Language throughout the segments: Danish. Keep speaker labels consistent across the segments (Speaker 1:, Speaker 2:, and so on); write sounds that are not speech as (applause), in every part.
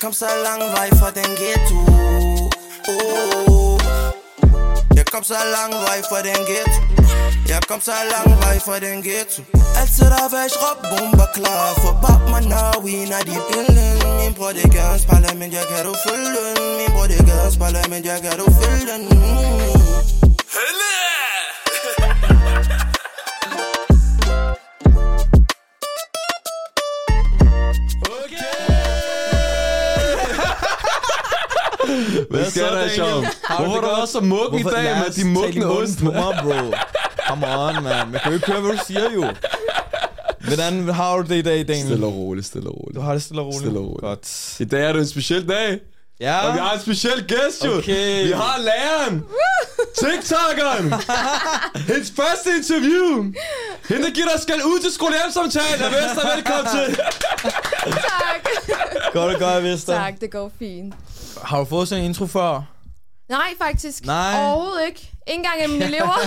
Speaker 1: kom så lang vej fra den ghetto oh. Jeg kom så lang vej fra den ghetto Jeg kom så lang vej fra den ghetto Altid der væk råb bomber klar For bab man now we na de billen Min bror det gadens parlament Jeg kan du følge den Min bror det gadens parlament Jeg kan du følge
Speaker 2: Hvad der, Sean? Hvorfor er du også så muk i dag med de mugne ost?
Speaker 3: på mig, bro? Come on, man. Man kan jo ikke høre, hvad du siger, jo. Hvordan har du det i dag, Daniel?
Speaker 2: Stille og roligt, stille og roligt.
Speaker 3: Du har det stille og roligt?
Speaker 2: Stille og roligt.
Speaker 3: Godt.
Speaker 2: I dag er det en speciel dag.
Speaker 3: Ja.
Speaker 2: Og vi har en speciel gæst, jo.
Speaker 3: Okay.
Speaker 2: Vi har læreren. TikTokeren. Hendes første interview. Hende, der giver dig skal ud til skolehjemsamtale. Er Vester, velkommen til.
Speaker 4: Tak.
Speaker 3: Godt at gøre, Vester.
Speaker 4: tak, det går fint.
Speaker 3: Har du fået sådan en intro før?
Speaker 4: Nej, faktisk.
Speaker 3: Nej.
Speaker 4: Overhovedet ikke. Ikke engang af mine (laughs) elever.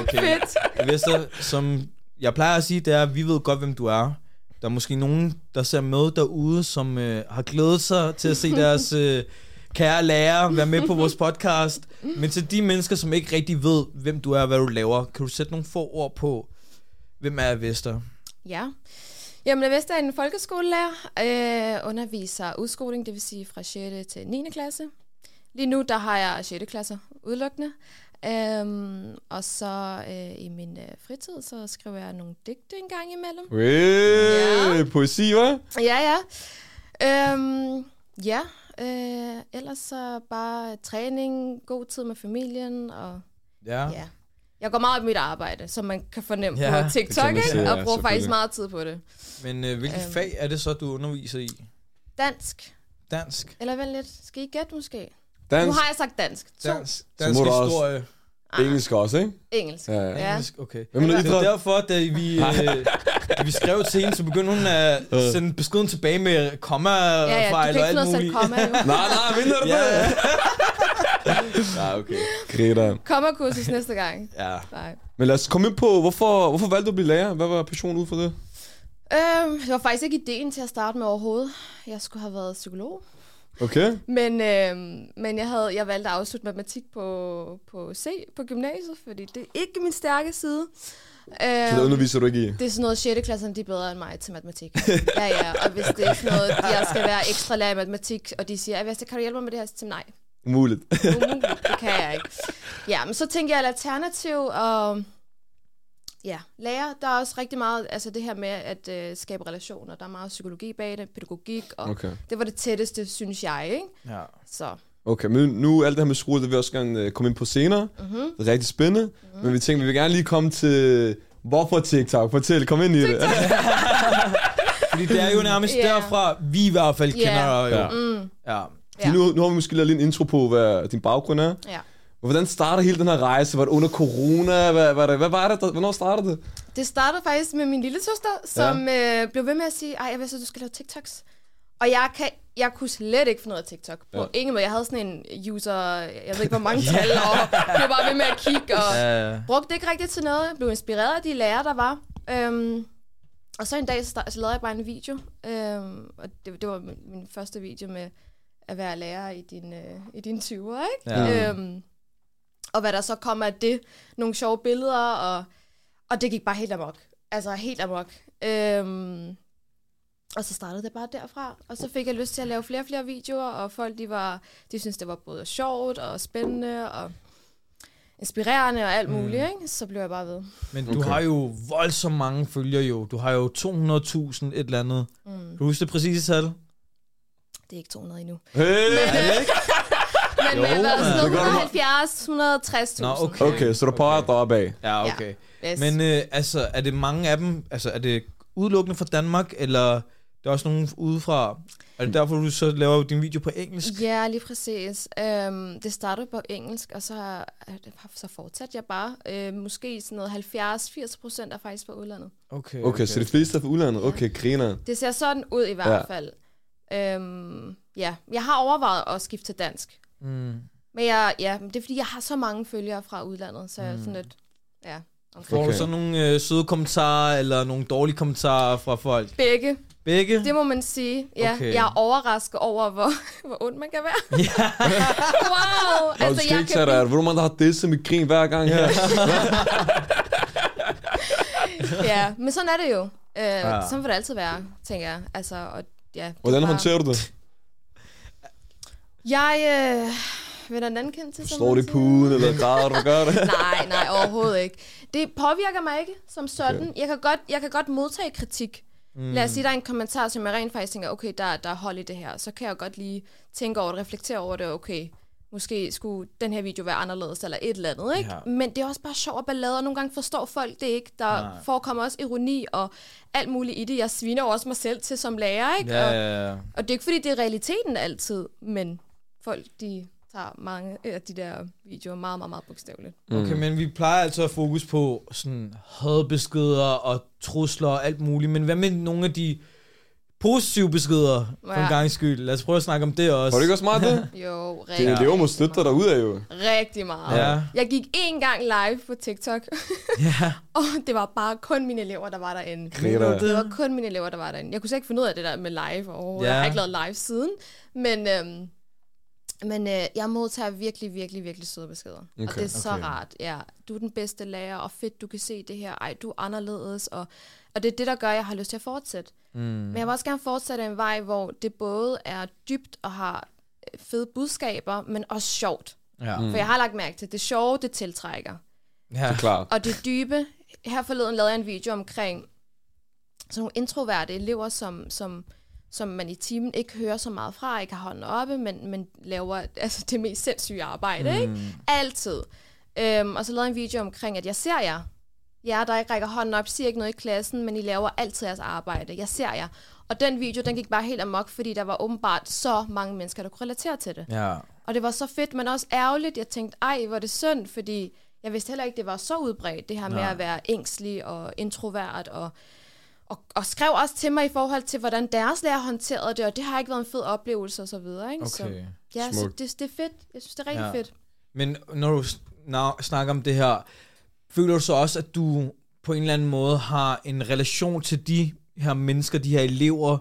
Speaker 3: Okay.
Speaker 4: Fedt.
Speaker 3: Vester, som jeg plejer at sige, det er, at vi ved godt, hvem du er. Der er måske nogen, der ser med derude, som øh, har glædet sig til at se (laughs) deres øh, kære lærer være med på vores podcast. Men til de mennesker, som ikke rigtig ved, hvem du er og hvad du laver, kan du sætte nogle få ord på, hvem er Vester?
Speaker 4: Ja. Jamen, jeg jeg er en folkeskolelærer. Øh, underviser udskoling, det vil sige fra 6. til 9. klasse. Lige nu, der har jeg 6. klasser udelukkende. Øhm, og så øh, i min øh, fritid, så skriver jeg nogle digte en gang imellem.
Speaker 2: Hey,
Speaker 4: Ja.
Speaker 2: poesi, hva'?
Speaker 4: Ja, ja. Øhm, ja, øh, ellers så bare træning, god tid med familien, og
Speaker 3: Ja.
Speaker 4: ja. Jeg går meget op i mit arbejde, som man kan fornemme
Speaker 3: Ja,
Speaker 4: ja, på TikTok,
Speaker 2: kan
Speaker 4: ikke?
Speaker 2: ja,
Speaker 4: og bruger faktisk meget tid på det.
Speaker 3: Men øh, hvilket
Speaker 4: Øhm.
Speaker 3: fag er det så, du underviser i?
Speaker 4: Dansk,
Speaker 3: Dansk.
Speaker 4: eller vel lidt, skal I gætte måske? Nu
Speaker 2: Dansk,
Speaker 4: har jeg sagt dansk. To,
Speaker 3: Dansk, dansk
Speaker 2: du også-
Speaker 3: historie.
Speaker 2: engelsk også, ikke?
Speaker 4: engelsk.
Speaker 2: Ja, ja.
Speaker 4: Ja.
Speaker 3: Engelsk, okay.
Speaker 2: Med noget
Speaker 3: Det er
Speaker 2: idræt?
Speaker 3: derfor, da vi, øh, da vi skrev til hende, så begyndte hun at sende beskeden tilbage med komma
Speaker 4: Ja, ja, du kan
Speaker 3: fejl og
Speaker 4: ikke
Speaker 3: alt
Speaker 4: finde noget at sætte
Speaker 3: muligt.
Speaker 4: komma jo. (laughs)
Speaker 2: Nej, nej, vinder du
Speaker 3: Ja,
Speaker 2: det? Ja, (laughs) okay. Greta.
Speaker 4: Komma-kursus næste gang. (laughs)
Speaker 3: ja.
Speaker 4: Nej.
Speaker 2: Men lad os komme ind på, hvorfor, hvorfor valgte du at blive lærer? Hvad var passionen ud for det?
Speaker 4: Øhm, det var faktisk ikke ideen til at starte med overhovedet. Jeg skulle have været psykolog.
Speaker 2: Okay.
Speaker 4: Men, øhm, men jeg, havde, jeg valgte at afslutte matematik på, på C på gymnasiet, fordi det er ikke min stærke side. Øhm,
Speaker 2: Så det underviser du ikke i?
Speaker 4: det er sådan noget, 6. klasserne de er bedre end mig til matematik. ja, ja, og hvis det er sådan noget, jeg skal være ekstra lærer i matematik, og de siger, at kan du hjælpe mig med det her? Så nej,
Speaker 2: Umuligt.
Speaker 4: umuligt, det kan jeg ikke. Ja, men så tænker jeg et alternativ, og ja, lærer, der er også rigtig meget, altså det her med at øh, skabe relationer, der er meget psykologi bag det, pædagogik, og okay. Det var det tætteste, synes jeg, ikke?
Speaker 3: ja.
Speaker 4: Så,
Speaker 2: Okay, men nu alt det her med skole, det vil vi også gerne øh, komme ind på senere.
Speaker 4: mm-hmm.
Speaker 2: Det er rigtig spændende. Men vi tænker, vi vil gerne lige komme til... Hvorfor TikTok? Fortæl, kom ind i det. (laughs)
Speaker 3: Fordi det er jo nærmest
Speaker 4: Ja.
Speaker 3: derfra, vi i hvert fald
Speaker 4: Ja.
Speaker 3: kender dig.
Speaker 2: Ja.
Speaker 4: mm,
Speaker 3: Ja.
Speaker 4: Ja.
Speaker 2: Nu, nu har vi måske lavet lige en intro på, hvad din baggrund er.
Speaker 4: ja.
Speaker 2: Hvordan starter hele den her rejse? Var det under corona? Hvad, hvad, hvad var det? der- Hvornår startede det?
Speaker 4: Det startede faktisk med min lille søster, som ja. øh, blev ved med at sige, ej, jeg vidste, at du skal lave TikToks. Og jeg, kan, jeg kunne slet ikke finde ud af TikTok. På
Speaker 2: Ja.
Speaker 4: ja. ingen måde. Jeg havde sådan en user, jeg ved ikke, hvor mange tal, og blev bare ved med at kigge, og
Speaker 3: Ja.
Speaker 4: brugte det ikke rigtigt til noget. Jeg blev inspireret af de lærere, der var. Øhm, og så en dag, så, så lavede jeg bare en video. Øhm, og det, det var min, min første video med at være lærer i din, øh, i dine 20'er, ikke?
Speaker 3: Ja.
Speaker 4: Øhm, og hvad der så kom af det, nogle sjove billeder, og, og det gik bare helt amok. Altså helt amok. Øhm, og så startede det bare derfra. Og så fik jeg lyst til at lave flere og flere videoer, og folk de var, de syntes, det var både sjovt og spændende og inspirerende og alt
Speaker 3: Mm.
Speaker 4: muligt, ikke? Så blev jeg bare ved.
Speaker 3: Men du
Speaker 2: Okay.
Speaker 3: har jo voldsomt mange følgere jo. Du har jo 200.000 et eller andet.
Speaker 4: Mm.
Speaker 3: Kan du huske det præcise tal?
Speaker 4: Det er ikke 200 endnu.
Speaker 2: Hey!
Speaker 4: Men, øh, (laughs) men
Speaker 3: Jo, mand.
Speaker 4: sådan
Speaker 2: Det
Speaker 4: noget
Speaker 2: gør du.
Speaker 4: 170, 160.000.
Speaker 3: Nå, okay.
Speaker 2: Okay, så du prøver at droppe af.
Speaker 3: Ja, okay.
Speaker 4: Yes.
Speaker 3: Men øh, altså, er det mange af dem, altså er det udelukkende fra Danmark, eller der er også nogen udefra? Er det derfor, du så laver din video på engelsk?
Speaker 4: Ja, lige præcis. Um, det startede på engelsk, og så, har- så fortsatte jeg bare. Uh, måske sådan noget 70-80 procent er faktisk fra udlandet.
Speaker 3: Okay,
Speaker 2: Okay, så de fleste er fra udlandet. Okay, griner.
Speaker 4: Det ser sådan ud i hvert
Speaker 2: ja.
Speaker 4: fald. Um, ja, jeg har overvejet at skifte til dansk.
Speaker 3: Mm.
Speaker 4: Men jeg, ja, det er fordi, jeg har så mange følgere fra udlandet, så jeg er
Speaker 3: Mm.
Speaker 4: sådan lidt, ja.
Speaker 3: Får
Speaker 2: Okay.
Speaker 3: du så nogle øh, søde kommentarer, eller nogle dårlige kommentarer fra folk?
Speaker 4: Begge,
Speaker 3: Begge?
Speaker 4: Det må man sige. Ja,
Speaker 3: Okay.
Speaker 4: Jeg er overrasket over, hvor, (laughs) hvor ondt man kan være.
Speaker 3: Ja. (laughs)
Speaker 4: wow!
Speaker 2: Altså, du skal ikke tage dig af. Hvor mange, der har disset med grin hver gang her? (laughs)
Speaker 4: ja, men sådan er det jo. Øh,
Speaker 3: Ja.
Speaker 4: ja. Sådan vil det altid være, tænker jeg. Altså, og, ja, det
Speaker 2: Hvordan
Speaker 4: bare-
Speaker 2: håndterer du det?
Speaker 4: Jeg øh, vil da en anden kendt til.
Speaker 2: Slår det i puden, eller (laughs) græder du gør det?
Speaker 4: nej, nej, overhovedet ikke. Det påvirker mig ikke som sådan. Okay. Jeg, kan godt, jeg kan godt modtage kritik. Mm. Lad os sige, der er en kommentar, som jeg rent faktisk tænker, okay, der, der er hold i det her. Så kan jeg godt lige tænke over det, reflektere over det, okay, måske skulle den her video være anderledes, eller et eller andet, ikke?
Speaker 3: Ja.
Speaker 4: Men det er også bare sjov og ballade, og nogle gange forstår folk det ikke. Der
Speaker 3: Nej.
Speaker 4: Forekommer også ironi og alt muligt i det. Jeg sviner også mig selv til som lærer, ikke?
Speaker 3: Ja,
Speaker 4: Og,
Speaker 3: ja, ja.
Speaker 4: og det er ikke, fordi det er realiteten altid, men folk, de tager mange af de der videoer meget, meget, meget bogstaveligt.
Speaker 3: Okay, men vi plejer altid at fokus på sådan hadbeskeder og trusler og alt muligt, men hvad med nogle af de positive beskeder, for en
Speaker 4: Ja.
Speaker 3: gang skyld? Lad os prøve at snakke om det også.
Speaker 2: Var det ikke også meget det? (laughs)
Speaker 4: Jo,
Speaker 2: Det
Speaker 4: rigtig,
Speaker 2: elever må støtte dig derude af jo.
Speaker 4: rigtig meget.
Speaker 3: Ja.
Speaker 4: Jeg gik én gang live på TikTok, (laughs)
Speaker 3: Ja.
Speaker 4: og det var bare kun mine elever, der var derinde.
Speaker 2: Greta.
Speaker 4: Det var kun mine elever, der var derinde. Jeg kunne slet ikke finde ud af det der med live overhovedet.
Speaker 3: Ja.
Speaker 4: Jeg har ikke lavet live siden. Men, øhm, men øh, jeg modtager virkelig, virkelig, virkelig søde beskeder. Okay, og det er så
Speaker 3: okay.
Speaker 4: rart. Ja, du er den bedste lærer, og fedt, du kan se det her. Ej, du er anderledes. Og, og det er det, der gør, at jeg har lyst til at fortsætte.
Speaker 3: Mm.
Speaker 4: Men jeg vil også gerne fortsætte en vej, hvor det både er dybt og har øh, fede budskaber, men også sjovt.
Speaker 3: Ja.
Speaker 4: Mm. For jeg har lagt mærke til, at det sjove, det tiltrækker.
Speaker 3: ja.
Speaker 2: Det er klart.
Speaker 4: Og det dybe, her forleden lavede jeg en video omkring sådan nogle introverte elever, som, som, som man i timen ikke hører så meget fra, ikke har hånden oppe, men, men laver altså, det mest sindssyge arbejde, mm. ikke? Altid. Øhm, og så lavede jeg en video omkring, at jeg ser jer. Jer, der ikke rækker hånden op, siger ikke noget i klassen, men I laver altid jeres arbejde. Jeg ser jer. Og den video, den gik bare helt amok, fordi der var åbenbart så mange mennesker, der kunne relatere til det.
Speaker 3: ja.
Speaker 4: Og det var så fedt, men også ærgerligt. Jeg tænkte, ej, hvor er det synd, fordi jeg vidste heller ikke, det var så udbredt, det her med
Speaker 3: Nej.
Speaker 4: at være ængstelig og introvert, og, og, og skrev også til mig i forhold til, hvordan deres lærer håndterede det, og det har ikke været en fed oplevelse og så videre. Ikke? Så,
Speaker 3: Okay.
Speaker 4: ja, så
Speaker 2: Smukt.
Speaker 4: det, det er fedt. Jeg synes, det er rigtig
Speaker 3: Ja.
Speaker 4: ja. fedt.
Speaker 3: Men når du sn- snakker om det her, føler du så også, at du på en eller anden måde har en relation til de her mennesker, de her elever,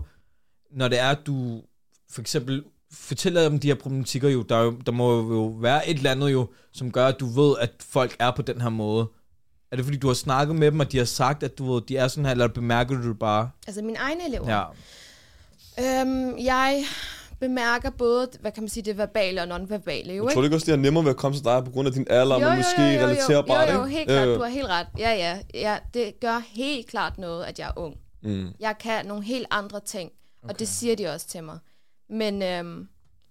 Speaker 3: når det er, at du for eksempel fortæller dem de her problematikker jo, der, er jo, der må jo være et eller andet jo, som gør, at du ved, at folk er på den her måde. Er det fordi, du har snakket med dem, og de har sagt, at du ved, de er sådan her, eller bemærker du det bare?
Speaker 4: Altså mine egne elever.
Speaker 3: Ja.
Speaker 4: Øhm, jeg bemærker både, hvad kan man sige, det verbale og nonverbale. Jo,
Speaker 2: Jeg tror du ikke også, det er nemmere ved at komme til dig på grund af din alder, men måske relaterbart,
Speaker 4: jo, jo,
Speaker 2: ikke?
Speaker 4: helt klart,
Speaker 2: Øh,
Speaker 4: du har helt ret. Ja, ja, ja, det gør helt klart noget, at jeg er ung.
Speaker 2: Mm.
Speaker 4: Jeg kan nogle helt andre ting, og okay. det siger de også til mig. Men, øhm,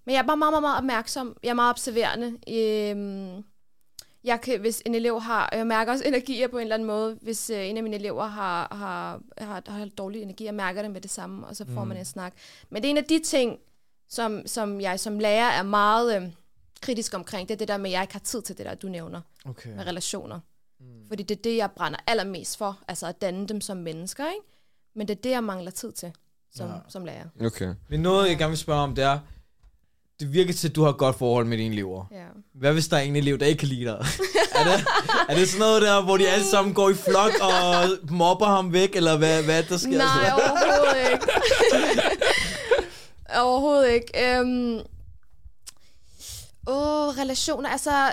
Speaker 4: men jeg er bare meget, meget, meget opmærksom. Jeg er meget observerende. Øhm, jeg kan, hvis en elev har, jeg mærker også energier på en eller anden måde, hvis øh, en af mine elever har, har, har, har dårlig energi, jeg mærker det med det samme, og så får mm. man en snak. Men det er en af de ting, som, som jeg som lærer er meget øh, kritisk omkring, det er det der med, at jeg ikke har tid til det der, du nævner,
Speaker 3: Okay.
Speaker 4: med relationer. Mm. Fordi det er det, jeg brænder allermest for, altså at danne dem som mennesker, ikke? Men det er det, jeg mangler tid til som,
Speaker 3: Ja.
Speaker 4: som lærer.
Speaker 2: Okay.
Speaker 3: Men noget, jeg gerne vil spørge om, det er, det virker til, at du har et godt forhold med dine elever.
Speaker 4: Ja.
Speaker 3: Hvad hvis der er en elev, der ikke kan lide dig? (laughs) er, det, er det sådan noget der, hvor de alle sammen går i flok og mobber ham væk, eller hvad, hvad der sker?
Speaker 4: Nej, overhovedet ikke. (laughs) overhovedet ikke. Øhm, åh, relationer. Altså,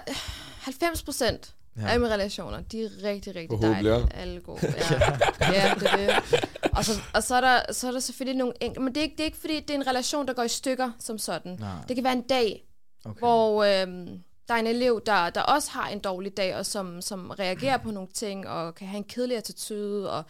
Speaker 4: 90 procent
Speaker 3: Ja.
Speaker 4: af mine relationer, de er rigtig, rigtig
Speaker 2: Forhåbentlig,
Speaker 4: dejlige. Alle gode. (laughs) Ja. ja, det er det. Og så, og så, er der, så er der selvfølgelig nogle enkelte, men det er, ikke, det er ikke fordi, det er en relation, der går i stykker som sådan.
Speaker 3: Nej.
Speaker 4: Det kan være en dag,
Speaker 3: Okay.
Speaker 4: hvor øhm, der er en elev, der, der også har en dårlig dag, og som, som reagerer (clears throat) på nogle ting, og kan have en kedelig attitude, og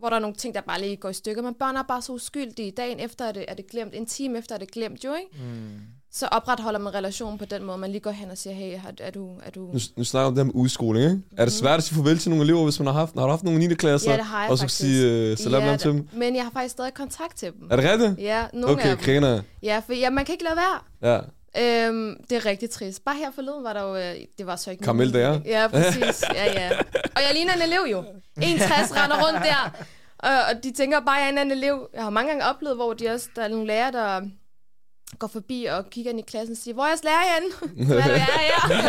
Speaker 4: hvor der er nogle ting, der bare lige går i stykker. Men børn er bare så uskyldige. Dagen efter er det, er det glemt, en time efter er det glemt jo, ikke?
Speaker 3: Mm.
Speaker 4: Så opretholder man relationen på den måde, man lige går hen og siger, hey, er, du... Er du
Speaker 2: Nu, nu snakker om det her med udskoling, ikke? Er det svært at sige farvel til nogle elever, hvis man har haft, har du haft nogle 9. klasser?
Speaker 4: Ja, det har jeg
Speaker 2: og så
Speaker 4: faktisk.
Speaker 2: sige uh, salam
Speaker 4: ja,
Speaker 2: til dem?
Speaker 4: Men jeg har faktisk stadig kontakt til dem.
Speaker 2: Er det rigtigt?
Speaker 4: Ja, nogle
Speaker 2: Okay,
Speaker 4: af dem.
Speaker 2: griner.
Speaker 4: Ja, for ja, man kan ikke lade være.
Speaker 2: Ja.
Speaker 4: Øhm, det er rigtig trist. Bare her forleden var der jo, øh, det var så ikke...
Speaker 2: Karamel der.
Speaker 4: Ja, præcis. Ja, ja. Og jeg ligner en elev jo. 61 render rundt der. Og, og de tænker bare, at jeg er en anden elev. Jeg har mange gange oplevet, hvor de også, der er nogle lærere, der, går forbi og kigger ind i klassen og siger, hvor er jeres lærer hen? (laughs) Så er det, ja, ja. ja,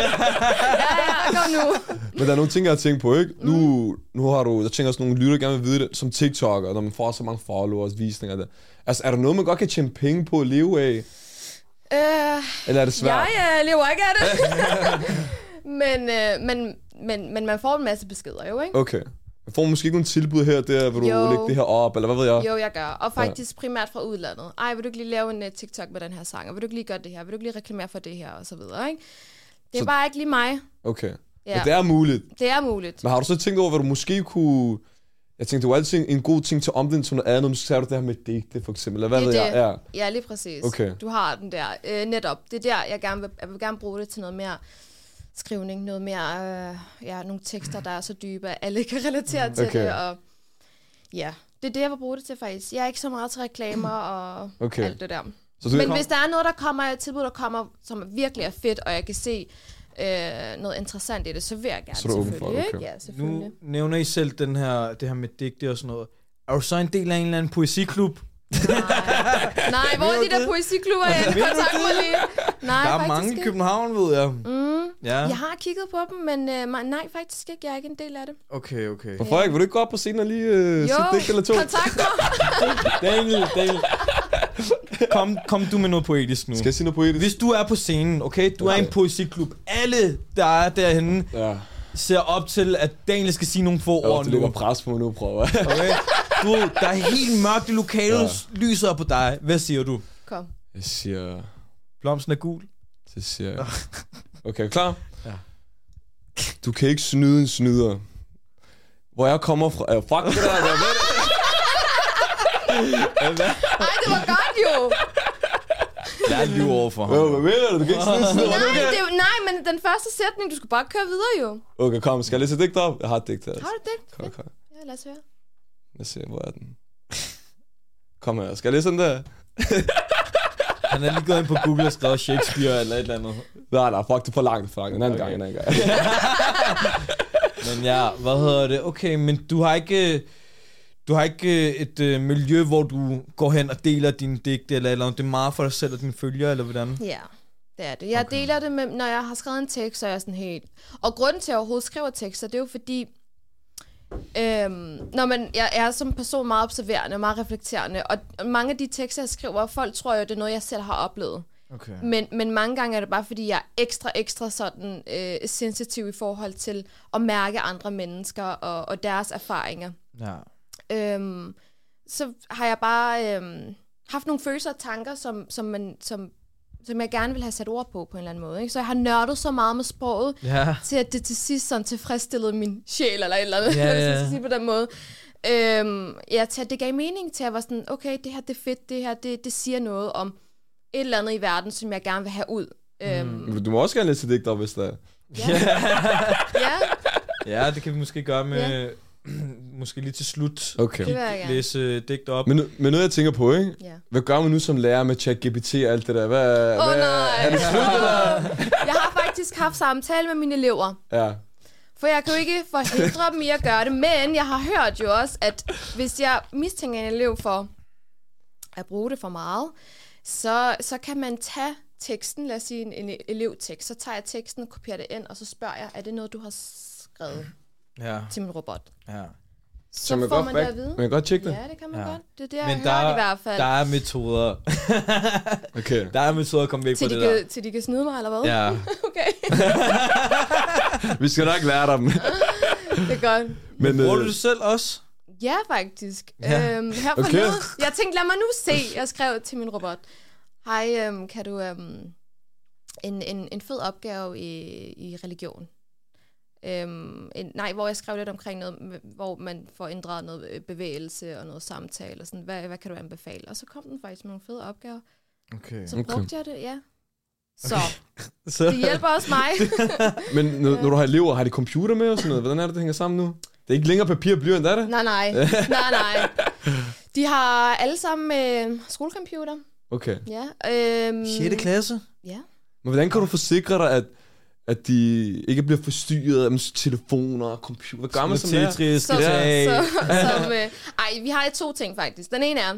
Speaker 4: ja, kom nu.
Speaker 2: Men der er nogle ting, jeg har tænkt på, ikke? Nu, nu har du, jeg tænker også, nogle lytter gerne vil vide det, som TikToker, når man får så mange followers, visninger der. Altså, er der noget, man godt kan tjene penge på at leve af?
Speaker 4: Øh,
Speaker 2: Eller er det svært?
Speaker 4: jeg øh, lever ikke af det. (laughs) men, øh, men, men, men man får en masse beskeder jo, ikke?
Speaker 2: Okay. Jeg får måske ikke nogle tilbud her, der, vil du
Speaker 4: Jo.
Speaker 2: lægge det her op, eller hvad ved jeg?
Speaker 4: Jo, jeg gør. Og faktisk ja. primært fra udlandet. Ej, vil du ikke lige lave en uh, TikTok med den her sang? Og vil du ikke lige gøre det her? Vil du ikke lige reklamere for det her? Og så videre, ikke? Det er
Speaker 2: så...
Speaker 4: bare ikke lige mig.
Speaker 2: Okay.
Speaker 4: Ja.
Speaker 2: Men det er muligt.
Speaker 4: Det er muligt.
Speaker 2: Men har du så tænkt over, hvad du måske kunne... Jeg tænkte, det var altid en god ting til omvendt som noget andet. Nu sagde du det her med digte, for eksempel. Eller hvad
Speaker 4: Det
Speaker 2: ved
Speaker 4: er
Speaker 2: jeg?
Speaker 4: det.
Speaker 2: Ja.
Speaker 4: Ja, lige præcis.
Speaker 2: Okay.
Speaker 4: Du har den der. Øh, netop. Det er der, jeg gerne vil, jeg vil gerne bruge det til noget mere skrivning, noget mere, øh, ja, nogle tekster, der er så dybe, at alle kan relatere til
Speaker 2: Okay.
Speaker 4: det, og ja, det er det, jeg vil bruge det til faktisk. Jeg er ikke så meget til reklamer og
Speaker 2: Okay.
Speaker 4: alt det der.
Speaker 2: Så du
Speaker 4: Men hvis der er noget, der kommer, et tilbud, der kommer, som virkelig er fedt, og jeg kan se øh, noget interessant i det, så vil jeg gerne
Speaker 2: Så er du åben for
Speaker 4: selvfølgelig.
Speaker 2: det,
Speaker 4: ikke?
Speaker 2: okay.
Speaker 4: Ja, selvfølgelig.
Speaker 3: Nu nævner I selv den her, det her med digte og sådan noget. Er du så en del af en eller anden poesiklub?
Speaker 4: Nej. (laughs) Nej, hvor er de der poesiklubber? Jeg (laughs) kontakt mig lige. Nej,
Speaker 3: Der er mange i
Speaker 4: ikke.
Speaker 3: København, ved jeg.
Speaker 4: Mm.
Speaker 3: Ja,
Speaker 4: Jeg har kigget på dem, men øh, ma- nej, faktisk ikke. Jeg er ikke en del af det.
Speaker 3: okay, okay.
Speaker 2: Og Frederik, vil du ikke gå op på scenen og lige øh, sige et digt eller to?
Speaker 4: kontakt mig. (laughs)
Speaker 3: Daniel, Daniel. Kom, kom du med noget poetisk nu.
Speaker 2: Skal jeg sige noget poetisk?
Speaker 3: Hvis du er på scenen, okay? Du er i en poesiklub. Alle, der er derhenne,
Speaker 2: Ja.
Speaker 3: ser op til, at Daniel skal sige nogle få ord
Speaker 2: det ligger
Speaker 3: nu.
Speaker 2: pres på mig nu, prøver.
Speaker 3: Okay? Du, der er helt mørkt i lokalet,
Speaker 2: Ja.
Speaker 3: lyser på dig. Hvad siger du?
Speaker 4: Kom.
Speaker 2: Jeg siger...
Speaker 3: Blomsten er gul.
Speaker 2: Så siger jeg... Okay, klar?
Speaker 3: Ja.
Speaker 2: Du kan ikke snyde en snyder. Hvor jeg kommer fra... Uh, fuck det der, hvad er det?
Speaker 4: Det var godt jo.
Speaker 3: Er lyve over for ham.
Speaker 2: Jo, hvad mener du? Du kan ikke en snyder.
Speaker 4: Nej,
Speaker 2: Okay.
Speaker 4: det, nej, men den første sætning, du skulle bare køre videre jo.
Speaker 2: Okay, kom. Skal jeg læse et digt op? Jeg har et digt her.
Speaker 4: Har du det?
Speaker 2: Kom, kom.
Speaker 4: Ja, lad os høre.
Speaker 2: Lad os se, hvor er den? Kom her. Skal jeg læse den der? (laughs)
Speaker 3: Han er lige gået ind på Google og skrevet Shakespeare eller et eller andet.
Speaker 2: Nej, nej, fuck, det er for langt, for langt. En anden
Speaker 3: Okay.
Speaker 2: gang, en anden gang. (laughs)
Speaker 3: Men ja, hvad hedder det? Okay, men du har ikke... Du har ikke øh, et øh, miljø, hvor du går hen og deler dine digte, eller, eller om det er meget for dig selv og dine følgere, eller hvordan?
Speaker 4: Ja, det er det. Jeg okay. deler det med, når jeg har skrevet en tekst, så er jeg sådan helt... Og grunden til, at jeg overhovedet skriver tekster, det er jo fordi... Øhm, når man, jeg er som person meget observerende og meget reflekterende, og mange af de tekster, jeg skriver, folk tror jo, det er noget, jeg selv har oplevet.
Speaker 3: Okay.
Speaker 4: Men, men mange gange er det bare, fordi jeg er ekstra, ekstra sådan øh, sensitiv i forhold til at mærke andre mennesker og, og deres erfaringer.
Speaker 3: Ja.
Speaker 4: Øhm, så har jeg bare øhm, haft nogle følelser og tanker, som, som, man, som, som jeg gerne vil have sat ord på på en eller anden måde. Ikke? Så jeg har nørdet så meget med sproget,
Speaker 3: Ja.
Speaker 4: til at det til sidst sådan tilfredsstillede min sjæl, eller et eller andet,
Speaker 3: Ja, ja.
Speaker 4: sige på den måde. Øhm, ja, til at det gav mening til, at jeg var sådan, okay, det her det er fedt, det her det, det siger noget om et eller andet i verden, som jeg gerne vil have ud. Øhm,
Speaker 2: Men Du må også gerne læse et digt op, hvis der er.
Speaker 4: ja. (laughs) ja,
Speaker 3: ja, det kan vi måske gøre med... (clears throat) måske lige til slut.
Speaker 2: Okay.
Speaker 4: det gerne.
Speaker 3: Læse digt op.
Speaker 2: Men, men noget, jeg tænker på, ikke?
Speaker 4: Ja.
Speaker 2: Hvad gør man nu som lærer med ChatGPT og alt det der? Hvad,
Speaker 4: Åh oh,
Speaker 2: hvad,
Speaker 4: nej!
Speaker 2: Er det slut, (laughs) eller?
Speaker 4: Jeg har faktisk haft samtale med mine elever.
Speaker 2: Ja.
Speaker 4: For jeg kan jo ikke forhindre dem i at gøre det, men jeg har hørt jo også, at hvis jeg mistænker en elev for at bruge det for meget, så, så kan man tage teksten, lad os sige en, en elevtekst, så tager jeg teksten, kopierer det ind, og så spørger jeg, er det noget, du har skrevet
Speaker 3: Ja,
Speaker 4: til min robot?
Speaker 3: ja.
Speaker 4: Så,
Speaker 2: Så man,
Speaker 4: får
Speaker 2: godt
Speaker 4: man det at vide.
Speaker 2: man kan godt tjekke det?
Speaker 4: Ja, det kan man
Speaker 3: Ja.
Speaker 4: godt. Det er det, jeg
Speaker 3: Men
Speaker 4: har
Speaker 3: der,
Speaker 4: hørt i hvert fald.
Speaker 3: der er metoder. (laughs)
Speaker 2: Okay.
Speaker 3: Der er metoder at komme væk
Speaker 4: til,
Speaker 3: fra
Speaker 4: de
Speaker 3: det der.
Speaker 4: kan, til de kan snyde mig, eller hvad?
Speaker 3: Ja. (laughs)
Speaker 4: Okay, (laughs)
Speaker 2: Vi skal nok lære dem.
Speaker 4: det er godt.
Speaker 2: Men,
Speaker 3: Bruger du
Speaker 2: øh,
Speaker 3: det selv også?
Speaker 4: Ja, faktisk.
Speaker 3: Ja.
Speaker 4: Øhm, her
Speaker 2: Okay.
Speaker 4: okay. forleden, jeg tænkte, lad mig nu se. Jeg skrev til min robot. Hej, øhm, kan du... Øhm, en, en, en fed opgave i, i religion. Øhm, en, nej, hvor jeg skrev lidt omkring noget, hvor man får ændret noget øh, bevægelse og noget samtale og sådan, hvad, hvad kan du anbefale? Og så kom den faktisk med nogle fede opgaver.
Speaker 3: Okay.
Speaker 4: Så
Speaker 2: Okay.
Speaker 4: okay. brugte jeg det, ja. Så (laughs)
Speaker 3: Så,
Speaker 4: det hjælper også mig. (laughs)
Speaker 2: men når, når du har elever, har de computer med og sådan noget? Hvordan er det, det hænger sammen nu? Det er ikke længere papir og blyant, er det?
Speaker 4: nej, nej. (laughs) Nej, nej. De har alle sammen øh, skolecomputer.
Speaker 2: Okay.
Speaker 4: Ja. Øhm,
Speaker 3: 6. klasse?
Speaker 4: Ja.
Speaker 2: Men hvordan kan du forsikre dig, at, at de ikke bliver forstyrret af telefoner og computer? Hvad gør man som lærer?
Speaker 3: Tetris,
Speaker 4: Så, så, (laughs) som, øh, ej, vi har to ting faktisk. Den ene er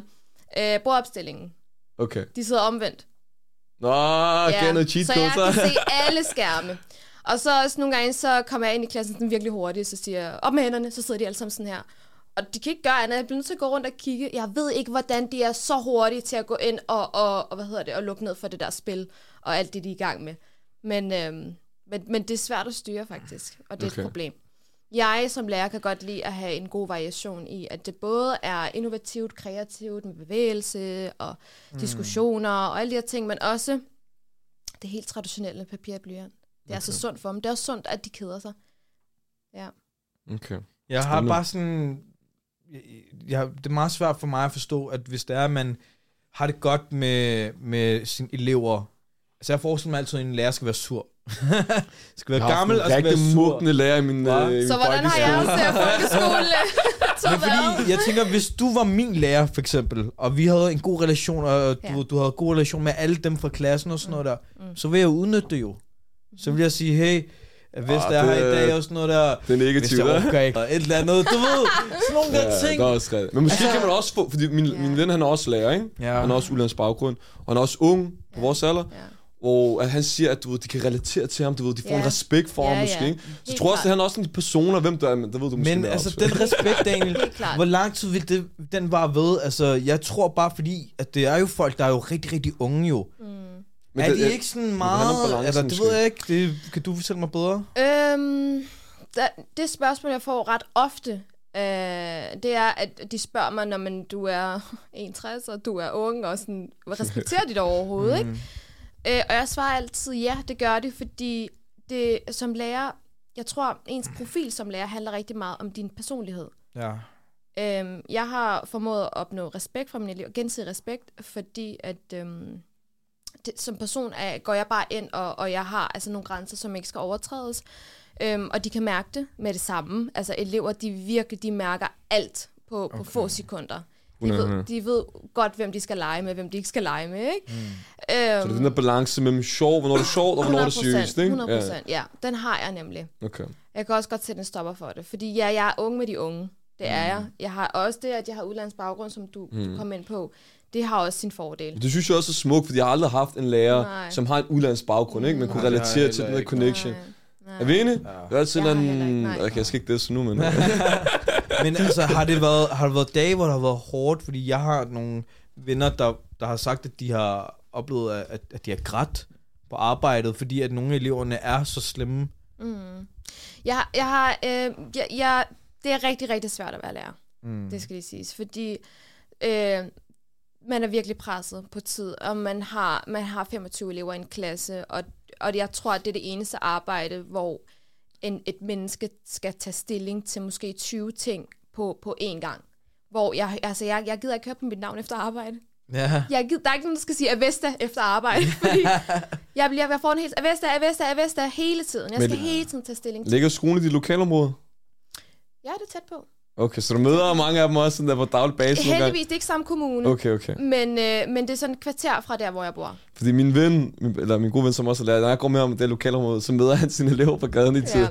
Speaker 4: øh, bordopstillingen.
Speaker 2: Okay.
Speaker 4: De sidder omvendt.
Speaker 2: Nå, ja, noget cheat
Speaker 4: så jeg kan se (laughs) alle skærme. Og så også nogle gange, så kommer jeg ind i klassen sådan virkelig hurtigt, så siger jeg, op med hænderne, så sidder de alle sammen sådan her. Og de kan ikke gøre andet, jeg bliver nødt til at gå rundt og kigge. Jeg ved ikke, hvordan de er så hurtige til at gå ind og, og, og hvad hedder det, og lukke ned for det der spil, og alt det, de er i gang med. Men, øhm, men, men det er svært at styre faktisk, og det er okay. Et problem. Jeg som lærer kan godt lide at have en god variation i, at det både er innovativt, kreativt med bevægelse og mm. diskussioner og alle de her ting, men også det helt traditionelle papir og blyant. Det er okay. så sundt for dem. Det er også sundt, at de keder sig. Ja.
Speaker 2: Okay.
Speaker 3: Jeg har
Speaker 2: Spændende.
Speaker 3: bare sådan... Jeg, jeg, det er meget svært for mig at forstå, at hvis det er, at man har det godt med, med sine elever... Altså jeg forestiller mig altid, at en lærer skal være sur. (laughs) skal være
Speaker 2: Jeg
Speaker 3: gammel og skal være sur.
Speaker 2: mugne lærer i min,
Speaker 3: Hva?
Speaker 2: øh, min
Speaker 4: Så hvordan har jeg også folkeskole (laughs) (laughs)
Speaker 3: Men fordi, jeg tænker, hvis du var min lærer, for eksempel, og vi havde en god relation, og du,
Speaker 4: Ja.
Speaker 3: ja. du havde en god relation med alle dem fra klassen og sådan noget der, mm. så vil jeg udnytte det jo. Så vil jeg sige, hey, hvis
Speaker 2: Ah,
Speaker 3: der er her i dag og sådan noget der,
Speaker 2: Det er
Speaker 3: hvis
Speaker 2: negativt,
Speaker 3: jeg
Speaker 2: ja.
Speaker 3: orker ikke, og et eller andet, du ved, sådan nogle der
Speaker 2: Ja,
Speaker 3: ting.
Speaker 2: det er også. Men måske
Speaker 3: Altså-
Speaker 2: kan man også få, fordi min,
Speaker 4: Ja.
Speaker 2: min ven, han er også lærer, ikke?
Speaker 3: Ja.
Speaker 2: Han har også udlandsk baggrund, og han er også ung på vores alder.
Speaker 4: Ja.
Speaker 2: Og at han siger, at du ved, de kan relatere til ham, du ved, de får
Speaker 4: Ja.
Speaker 2: en respekt for
Speaker 4: Ja,
Speaker 2: ham måske. Ikke? Så
Speaker 4: Helt
Speaker 2: jeg tror også, at han er også en personer, hvem der er, men der ved du måske
Speaker 3: Men altså, den respekt, Daniel, (laughs) hvor lang tid vil det, den var ved? Altså, jeg tror bare, fordi at det er jo folk, der er jo rigtig, rigtig unge jo.
Speaker 4: Mm.
Speaker 3: Men er
Speaker 2: det-
Speaker 3: de ikke sådan
Speaker 2: det
Speaker 3: meget...
Speaker 2: balance,
Speaker 3: Eller, det
Speaker 2: måske.
Speaker 3: ved jeg ikke. Det, kan du fortælle mig bedre?
Speaker 4: Øhm, da, det spørgsmål, jeg får ret ofte, øh, det er, at de spørger mig, når man, du er (laughs) 61, og du er ung, og sådan, respekterer de dig overhovedet, ikke? Øh, og jeg svarer altid, ja, det gør det, fordi det som lærer, jeg tror, ens profil som lærer handler rigtig meget om din personlighed.
Speaker 3: Ja.
Speaker 4: Øhm, jeg har formået at opnå respekt fra mine elever, gensidig respekt, fordi at øhm, det, som person er, går jeg bare ind, og, og jeg har altså nogle grænser, som ikke skal overtrædes. Øhm, og de kan mærke det med det samme. Altså elever, de virkelig, de mærker alt på, på få sekunder. De ved,
Speaker 2: 100.
Speaker 4: de ved godt, hvem de skal lege med, hvem de ikke skal lege med, ikke? Mm.
Speaker 2: Så det er den der balance mellem sjov, hvornår det er sjovt, og hvornår det er seriøst, ikke?
Speaker 4: 100 procent, ja. Den har jeg nemlig.
Speaker 2: Ja, okay.
Speaker 4: Jeg kan også godt sætte en stopper for det. Fordi ja, jeg er ung med de unge. Det er jeg. Jeg har også det, at jeg har udlandsk baggrund, som du, mm. du kom ind på. Det har også sin fordel.
Speaker 2: Det synes jeg også er smukt, fordi jeg har aldrig haft en lærer,
Speaker 4: Nej.
Speaker 2: som har en udlandsk baggrund, ikke? Man kunne
Speaker 3: det har
Speaker 2: relatere til den der connection.
Speaker 4: Nej, nej.
Speaker 2: Er vi enige? Ja. Det er altid
Speaker 4: Jeg
Speaker 2: en...
Speaker 4: nej.
Speaker 2: Okay, jeg skal ikke det så nu, men... (laughs)
Speaker 3: Men altså, har det, været, har det været dage, hvor det har været hårdt? Fordi jeg har nogle venner, der, der har sagt, at de har oplevet, at, at de har grædt på arbejdet, fordi at nogle af eleverne er så slemme.
Speaker 4: Mm. Jeg, jeg har, øh, jeg, jeg, det er rigtig, rigtig svært at være lærer.
Speaker 3: Mm.
Speaker 4: Det skal lige siges. Fordi øh, man er virkelig presset på tid, og man har, man har 25 elever i en klasse, og, og jeg tror, at det er det eneste arbejde, hvor en, et menneske skal tage stilling til måske 20 ting på, på én gang. Hvor jeg, altså jeg, jeg gider ikke høre på mit navn efter arbejde.
Speaker 3: Ja.
Speaker 4: Jeg gider, der er ikke nogen, der skal sige Avesta efter arbejde, (laughs) fordi jeg, bliver, jeg får en helt Avesta, Avesta, Avesta hele tiden. Jeg
Speaker 2: Men-
Speaker 4: skal hele tiden tage stilling til.
Speaker 2: Ligger skolen i dit lokalområde?
Speaker 4: Ja, det er tæt på.
Speaker 2: Okay, så du møder mange af dem også sådan der på daglig basis?
Speaker 4: Heldigvis, det er ikke samme kommune.
Speaker 2: Okay, okay.
Speaker 4: Men, øh, men det er sådan et kvarter fra der, hvor jeg bor.
Speaker 2: Fordi min ven, min- eller min gode ven, som også er lærer, når jeg går med i det lokalområde, så møder han sine elever på gaden i tid.
Speaker 4: Ja,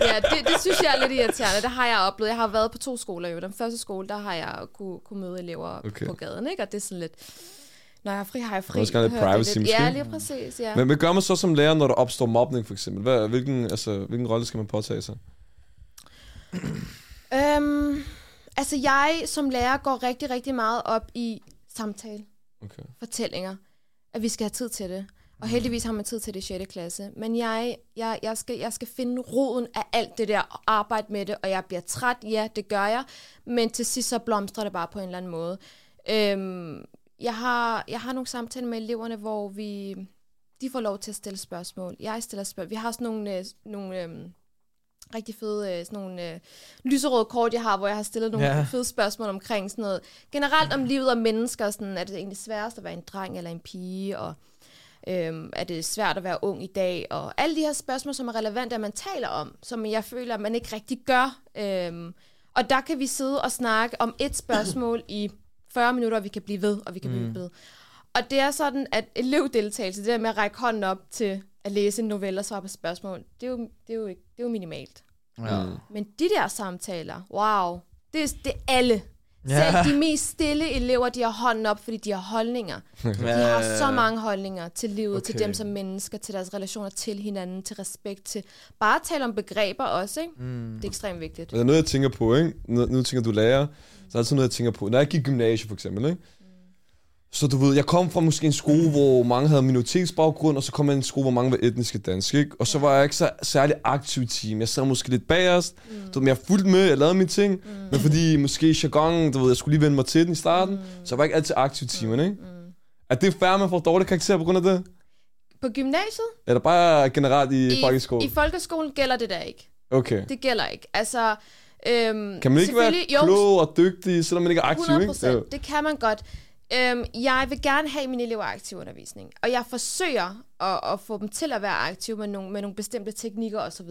Speaker 4: ja det, det synes jeg er lidt irriterende. Det har jeg oplevet. Jeg har været på to skoler jo. Den første skole, der har jeg kunne, kunne møde elever
Speaker 2: Okay.
Speaker 4: på gaden, ikke? Og det er sådan lidt... Når jeg har fri, har jeg fri.
Speaker 2: Også gerne lidt privacy,
Speaker 4: lidt.
Speaker 2: måske?
Speaker 4: Ja, lige præcis, ja.
Speaker 2: Men hvad gør man så som lærer, når der opstår mobning, for eksempel? Hvad, hvilken, altså, hvilken rolle skal man påtage sig?
Speaker 4: Øhm, altså, jeg som lærer går rigtig, rigtig meget op i samtale,
Speaker 2: Okay.
Speaker 4: fortællinger, at vi skal have tid til det. Og heldigvis har man tid til det i 6. klasse. Men jeg, jeg, jeg, skal, jeg skal finde roden af alt det der og arbejde med det, og jeg bliver træt, ja, det gør jeg. Men til sidst så blomstrer det bare på en eller anden måde. Øhm, jeg, har, jeg har nogle samtaler med eleverne, hvor vi, de får lov til at stille spørgsmål. Jeg stiller spørgsmål. Vi har sådan nogle, øh, nogle øhm, rigtig fede øh, sådan nogle øh, lyserøde kort, jeg har, hvor jeg har stillet nogle Ja. fede spørgsmål omkring sådan noget. Generelt om livet og mennesker. Sådan, er det egentlig sværest at være en dreng eller en pige? Og øhm, er det svært at være ung i dag? Og alle de her spørgsmål, som er relevante, at man taler om, som jeg føler, at man ikke rigtig gør. Øhm, og der kan vi sidde og snakke om et spørgsmål i 40 minutter, og vi kan blive ved, og vi kan mm. blive ved. Og det er sådan, at elevdeltagelse, det der med at række hånden op til at læse en novelle og svare på spørgsmål, det er jo, det er jo, ikke, det er jo minimalt.
Speaker 3: Ja.
Speaker 2: Mm.
Speaker 4: Men de der samtaler, wow, det er, det er alle. Ja. Selv de mest stille elever, de har hånden op, fordi de har holdninger. De har så mange holdninger til livet, okay. til dem som mennesker, til deres relationer til hinanden, til respekt, til bare at tale om begreber også, ikke? Mm. Det er ekstremt vigtigt.
Speaker 2: Det er noget, jeg tænker på, ikke? Nu, nu tænker du lærer, så er det altid noget, jeg tænker på. Når jeg gik i gymnasiet, for eksempel, ikke? Så du ved, jeg kom fra måske en skole, hvor mange havde minoritetsbaggrund, og så kom jeg en skole, hvor mange var etniske danske, ikke? Og så var jeg ikke så særlig aktiv i team. Jeg sad måske lidt bagerst, mm. du ved, jeg fulgte med, jeg lavede mine ting, mm. men fordi måske jargon, du ved, jeg skulle lige vende mig til den i starten, mm. så jeg var ikke altid aktiv i teamen, ikke? Mm. Er det fair, man får dårlige karakterer på grund af det?
Speaker 4: På gymnasiet?
Speaker 2: Eller bare generelt i, I folkeskolen?
Speaker 4: I folkeskolen gælder det der ikke.
Speaker 2: Okay.
Speaker 4: Det gælder ikke. Altså, øhm,
Speaker 2: kan man ikke være klog og dygtig, selvom man ikke er aktiv, 100%, ikke?
Speaker 4: Ja. det kan man godt. Øhm, jeg vil gerne have mine elever aktiv undervisning, og jeg forsøger at, at få dem til at være aktive med nogle, med nogle bestemte teknikker osv.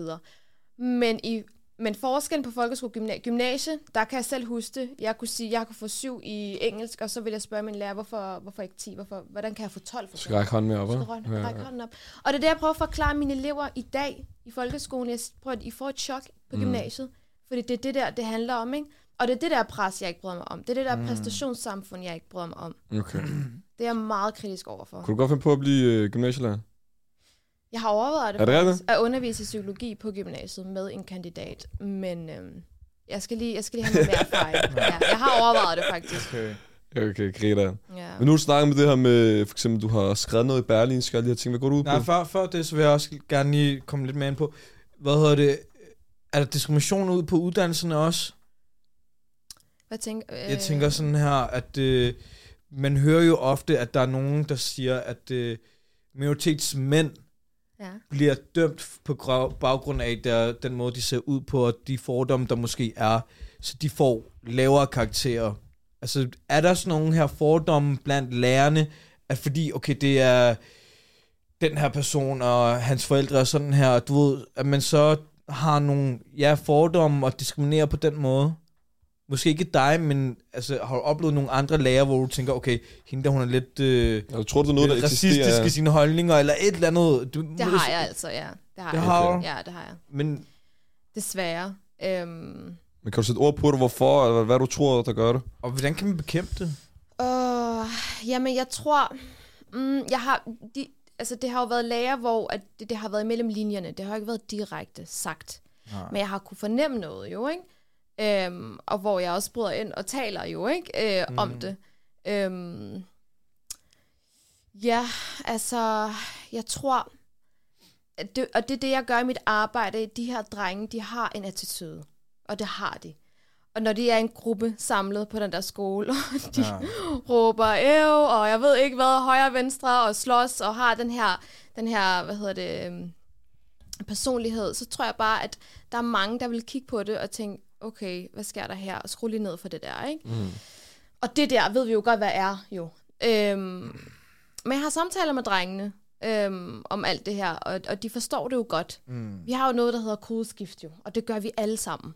Speaker 4: Men, i, men forskellen på folkeskole og gymnasie, der kan jeg selv huske det. Jeg kunne sige, at jeg kunne få syv i engelsk, og så vil jeg spørge min lærer, hvorfor, hvorfor ikke 10? Hvorfor, hvordan kan jeg få 12? For
Speaker 2: skal række hånden med op,
Speaker 4: Skal ja, ja. hånden op. Og det er det, jeg prøver at forklare mine elever i dag i folkeskolen. Jeg prøver, at I får et chok på mm. gymnasiet, fordi det er det der, det handler om, ikke? Og det er det der pres, jeg ikke bryder mig om. Det er det der mm. præstationssamfund, jeg ikke bryder mig om.
Speaker 2: Okay.
Speaker 4: Det er jeg meget kritisk overfor.
Speaker 2: Kunne du godt finde på at blive øh, gymnasielærer?
Speaker 4: Jeg har overvejet det,
Speaker 2: er det faktisk,
Speaker 4: at undervise i psykologi på gymnasiet med en kandidat, men øhm, jeg, skal lige, jeg skal lige have noget mere erfaring. (laughs) ja, jeg har overvejet det faktisk.
Speaker 2: Okay. Okay, Greta. Ja. Men nu har du snakket med det her med, for eksempel, du har skrevet noget i Berlin, skal jeg lige have tænkt, hvad går du ud på?
Speaker 3: Nej, før, før det, så vil jeg også gerne lige komme lidt mere ind på, hvad hedder det, er der diskrimination ud på uddannelserne også?
Speaker 4: Hvad tænker,
Speaker 3: øh... Jeg tænker sådan her, at øh, man hører jo ofte, at der er nogen, der siger, at øh, minoritetsmænd ja. bliver dømt på baggrund af der, den måde, de ser ud på, og de fordomme, der måske er, så de får lavere karakterer. Altså, er der sådan nogle her fordomme blandt lærerne, at fordi, okay, det er den her person, og hans forældre er sådan her, du ved, at man så har nogle ja, fordomme og diskriminerer på den måde? Måske ikke dig, men altså, har du oplevet nogle andre lærer, hvor du tænker, okay, hende der, hun er lidt øh,
Speaker 2: jeg tror, det er noget, der
Speaker 3: racistisk i sine holdninger, eller et eller andet.
Speaker 4: Du, det har jeg altså, ja. Det har
Speaker 3: det
Speaker 4: jeg.
Speaker 3: Har
Speaker 4: okay. Ja, det har jeg.
Speaker 3: Men,
Speaker 4: Desværre. Øhm.
Speaker 2: Men kan du sætte ord på det, hvorfor, eller hvad du tror, der gør det?
Speaker 3: Og hvordan kan man bekæmpe det?
Speaker 4: Uh, jamen, jeg tror... Mm, jeg har... De, altså, det har jo været lærer, hvor at det, det har været imellem linjerne. Det har ikke været direkte sagt. Nej. Men jeg har kunne fornemme noget jo, ikke? Øhm, og hvor jeg også bryder ind og taler jo ikke øh, mm. om det. Øhm, ja, altså, jeg tror, det, og det er det, jeg gør i mit arbejde. De her drenge, de har en attitude, og det har de. Og når de er en gruppe samlet på den der skole, (laughs) og de ja. råber æv, og jeg ved ikke hvad, højre og venstre, og slås, og har den her, den her hvad hedder det, øhm, personlighed, så tror jeg bare, at der er mange, der vil kigge på det og tænke, okay, hvad sker der her? Og skru lige ned for det der, ikke? Mm. Og det der ved vi jo godt, hvad er jo. Øhm, men jeg har samtaler med drengene øhm, om alt det her, og, og de forstår det jo godt. Mm. Vi har jo noget, der hedder kodeskift jo, og det gør vi alle sammen.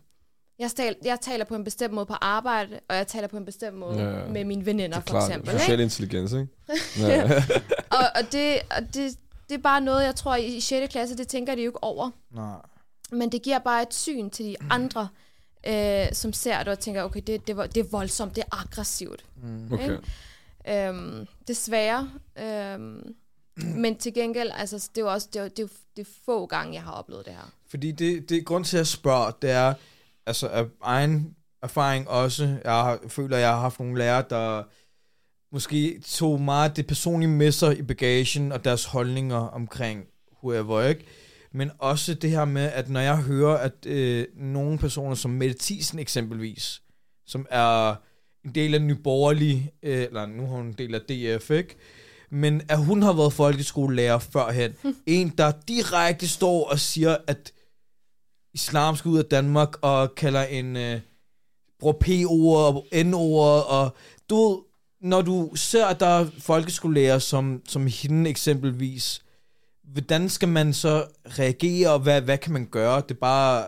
Speaker 4: Jeg, stal, jeg taler på en bestemt måde på arbejde, og jeg taler på en bestemt måde ja, ja. med mine veninder, for eksempel.
Speaker 2: Social intelligens, ikke? (laughs)
Speaker 4: ja. og, og, det, og det, det er bare noget, jeg tror, i 6. klasse, det tænker de jo ikke over. Nej. Men det giver bare et syn til de (clears throat) andre, øh, som ser det og tænker, okay, det, det, det er voldsomt, det er aggressivt.
Speaker 2: Mm. Okay.
Speaker 4: Øhm, desværre. Øhm, men til gengæld, altså, det er jo også det er, det er, det er få gange, jeg har oplevet det her.
Speaker 3: Fordi det, det grund til at spørge, det er, altså af egen erfaring også, jeg har, føler, at jeg har haft nogle lærere, der måske tog meget det personlige med sig i bagagen, og deres holdninger omkring whoever, ikke? Men også det her med, at når jeg hører, at øh, nogle personer som Mette Thiesen eksempelvis, som er en del af Nyborgerlig, øh, eller nu har hun en del af DF, ikke? men at hun har været folkeskolelærer førhen. (laughs) en, der direkte står og siger, at islam skal ud af Danmark, og kalder en, øh, bruger P-ord og N-ord, og du når du ser, at der er folkeskolelærer som, som hende eksempelvis, hvordan skal man så reagere, og hvad, hvad kan man gøre? Det er bare...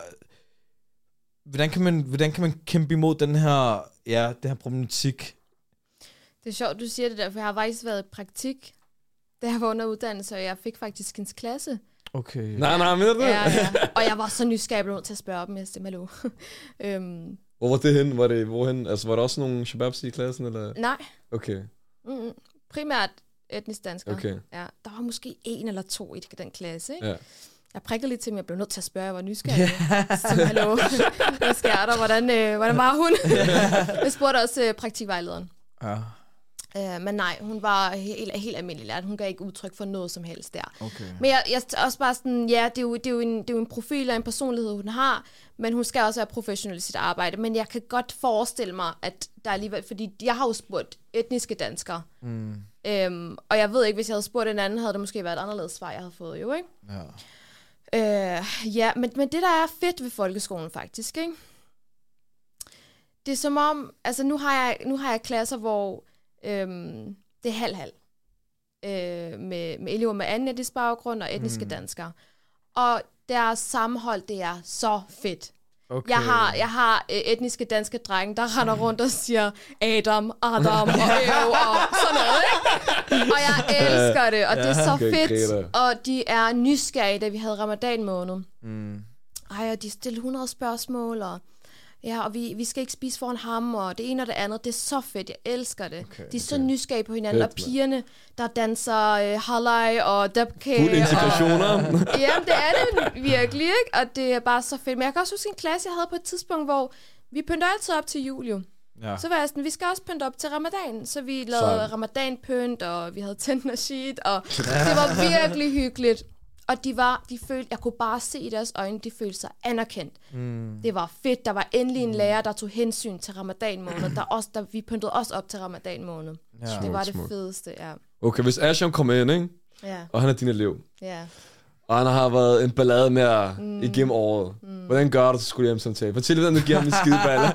Speaker 3: Hvordan kan man, hvordan kan man kæmpe imod den her, ja, den her problematik?
Speaker 4: Det er sjovt, du siger det der, for jeg har faktisk været i praktik, da jeg var under uddannelse, og jeg fik faktisk hendes klasse.
Speaker 3: Okay.
Speaker 2: Nej, nej, mener du?
Speaker 4: Ja, ja. (laughs) Og jeg var så nysgerrig, nødt til at spørge dem, jeg stemmer (laughs) øhm,
Speaker 2: Hvor var det hen? Var det, hvorhen? Altså, var der også nogle shababs i klassen, eller?
Speaker 4: Nej,
Speaker 2: Okay,
Speaker 4: mm, primært etnisk dansker.
Speaker 2: okay.
Speaker 4: Ja, der var måske en eller to i den klasse, ikke?
Speaker 2: Ja.
Speaker 4: Jeg prikkede lidt til, men jeg blev nødt til at spørge, jeg var nysgerrig. Så tænkte, hallo, hvad sker der? Hvordan, øh, hvordan var hun? jeg spurgte også øh, praktikvejlederen.
Speaker 3: Ja,
Speaker 4: Øh, men nej, hun var helt, helt almindelig lært. Hun gav ikke udtryk for noget som helst der.
Speaker 3: okay.
Speaker 4: Men jeg, jeg også bare sådan, ja, det er, jo, det, er jo en, det er jo en profil og en personlighed, hun har, men hun skal også være professionel i sit arbejde. Men jeg kan godt forestille mig, at der er alligevel, fordi jeg har jo spurgt etniske danskere,
Speaker 3: Mm.
Speaker 4: Øhm, og jeg ved ikke, hvis jeg havde spurgt en anden, havde det måske været et anderledes svar, jeg havde fået jo, ikke?
Speaker 3: Ja.
Speaker 4: Øh, ja, men, men det, der er fedt ved folkeskolen faktisk, ikke? Det er som om, altså nu har jeg, nu har jeg klasser, hvor øhm, det er halv-halv. Øh, med, med elever med anden etnisk baggrund og etniske mm. danskere. Og deres sammenhold, det er så fedt.
Speaker 3: Okay.
Speaker 4: Jeg har, jeg har øh, etniske danske drenge, der render rundt og siger Adam, Adam og (laughs) Øv og sådan noget, ikke? Og jeg elsker det, og det er så
Speaker 2: Okay,
Speaker 4: fedt.
Speaker 2: Greta.
Speaker 4: Og de er nysgerrige, da vi havde ramadan måned.
Speaker 3: Mm.
Speaker 4: Ej, og de stiller 100 spørgsmål, og, ja, og vi, vi skal ikke spise foran ham, og det ene og det andet. Det er så fedt, jeg elsker det.
Speaker 3: Okay,
Speaker 4: de er så nysgerrige på hinanden,
Speaker 2: Fedt,
Speaker 4: og pigerne, der danser øh, halai og dabke.
Speaker 2: Fuld
Speaker 4: og,
Speaker 2: integrationer. (laughs)
Speaker 4: Jamen, det er det virkelig, ikke? Og det er bare så fedt. Men jeg kan også huske en klasse, jeg havde på et tidspunkt, hvor vi pynter altid op til jul, jo.
Speaker 3: Ja.
Speaker 4: Så var jeg sådan, vi skal også pynte op til ramadan. Så vi lavede
Speaker 2: Sådan.
Speaker 4: ramadanpynt, og vi havde tændt og shit, (laughs) og det var virkelig hyggeligt. Og de var, de følte, jeg kunne bare se i deres øjne, de følte sig anerkendt.
Speaker 3: Mm.
Speaker 4: Det var fedt. Der var endelig en lærer, der tog hensyn til ramadan måned. Der også, der, vi pyntede også op til ramadan måned.
Speaker 3: Ja.
Speaker 4: Det var det
Speaker 2: smukt.
Speaker 4: fedeste, ja.
Speaker 2: Okay, hvis Asham kommer ind, ikke?
Speaker 4: Ja,
Speaker 2: og han er din elev,
Speaker 4: ja.
Speaker 2: og han har været en ballade med jer mm. igennem året. Mm. Hvordan gør du til skolehjemsamtale? Fortæl hvordan du giver ham en skideballe.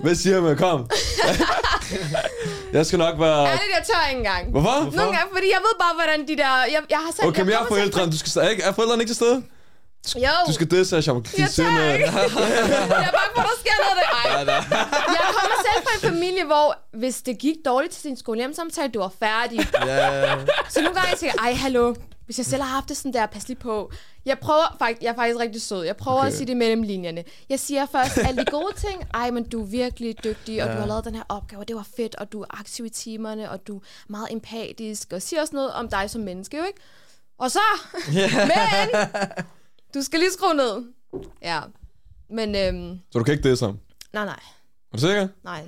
Speaker 2: (laughs) Hvad siger man? Kom. (laughs) jeg skal nok være...
Speaker 4: Ærligt, jeg tør ikke engang.
Speaker 2: Hvorfor?
Speaker 4: Nogle gange, fordi jeg ved bare, hvordan de der... Jeg, jeg har selv...
Speaker 2: Okay, men jeg er forældrene. Du skal stadig... Er forældrene ikke til stede?
Speaker 4: Jo,
Speaker 2: Du skal disse,
Speaker 4: jeg tør ikke. (laughs) jeg er bange for, der sker noget der. Ej. Jeg kommer selv fra en familie, hvor hvis det gik dårligt til sin skolehjemsamtale, du var færdig.
Speaker 3: Ja.
Speaker 4: Så nogle gange jeg tænker, ej, hallo, hvis jeg selv har haft det sådan der, pas lige på. Jeg prøver faktisk, jeg er faktisk rigtig sød. Jeg prøver okay. At sige det mellem linjerne. Jeg siger først alle de gode ting. Ej, men du er virkelig dygtig, og
Speaker 3: Ja.
Speaker 4: du har lavet den her opgave, og det var fedt, og du er aktiv i timerne, og du er meget empatisk, og siger også noget om dig som menneske, jo ikke? Og så, (laughs) men, du skal lige skrue ned. Ja, men øhm,
Speaker 2: Så du kan ikke disse ham?
Speaker 4: nej, nej,
Speaker 2: Er du sikker?
Speaker 4: nej,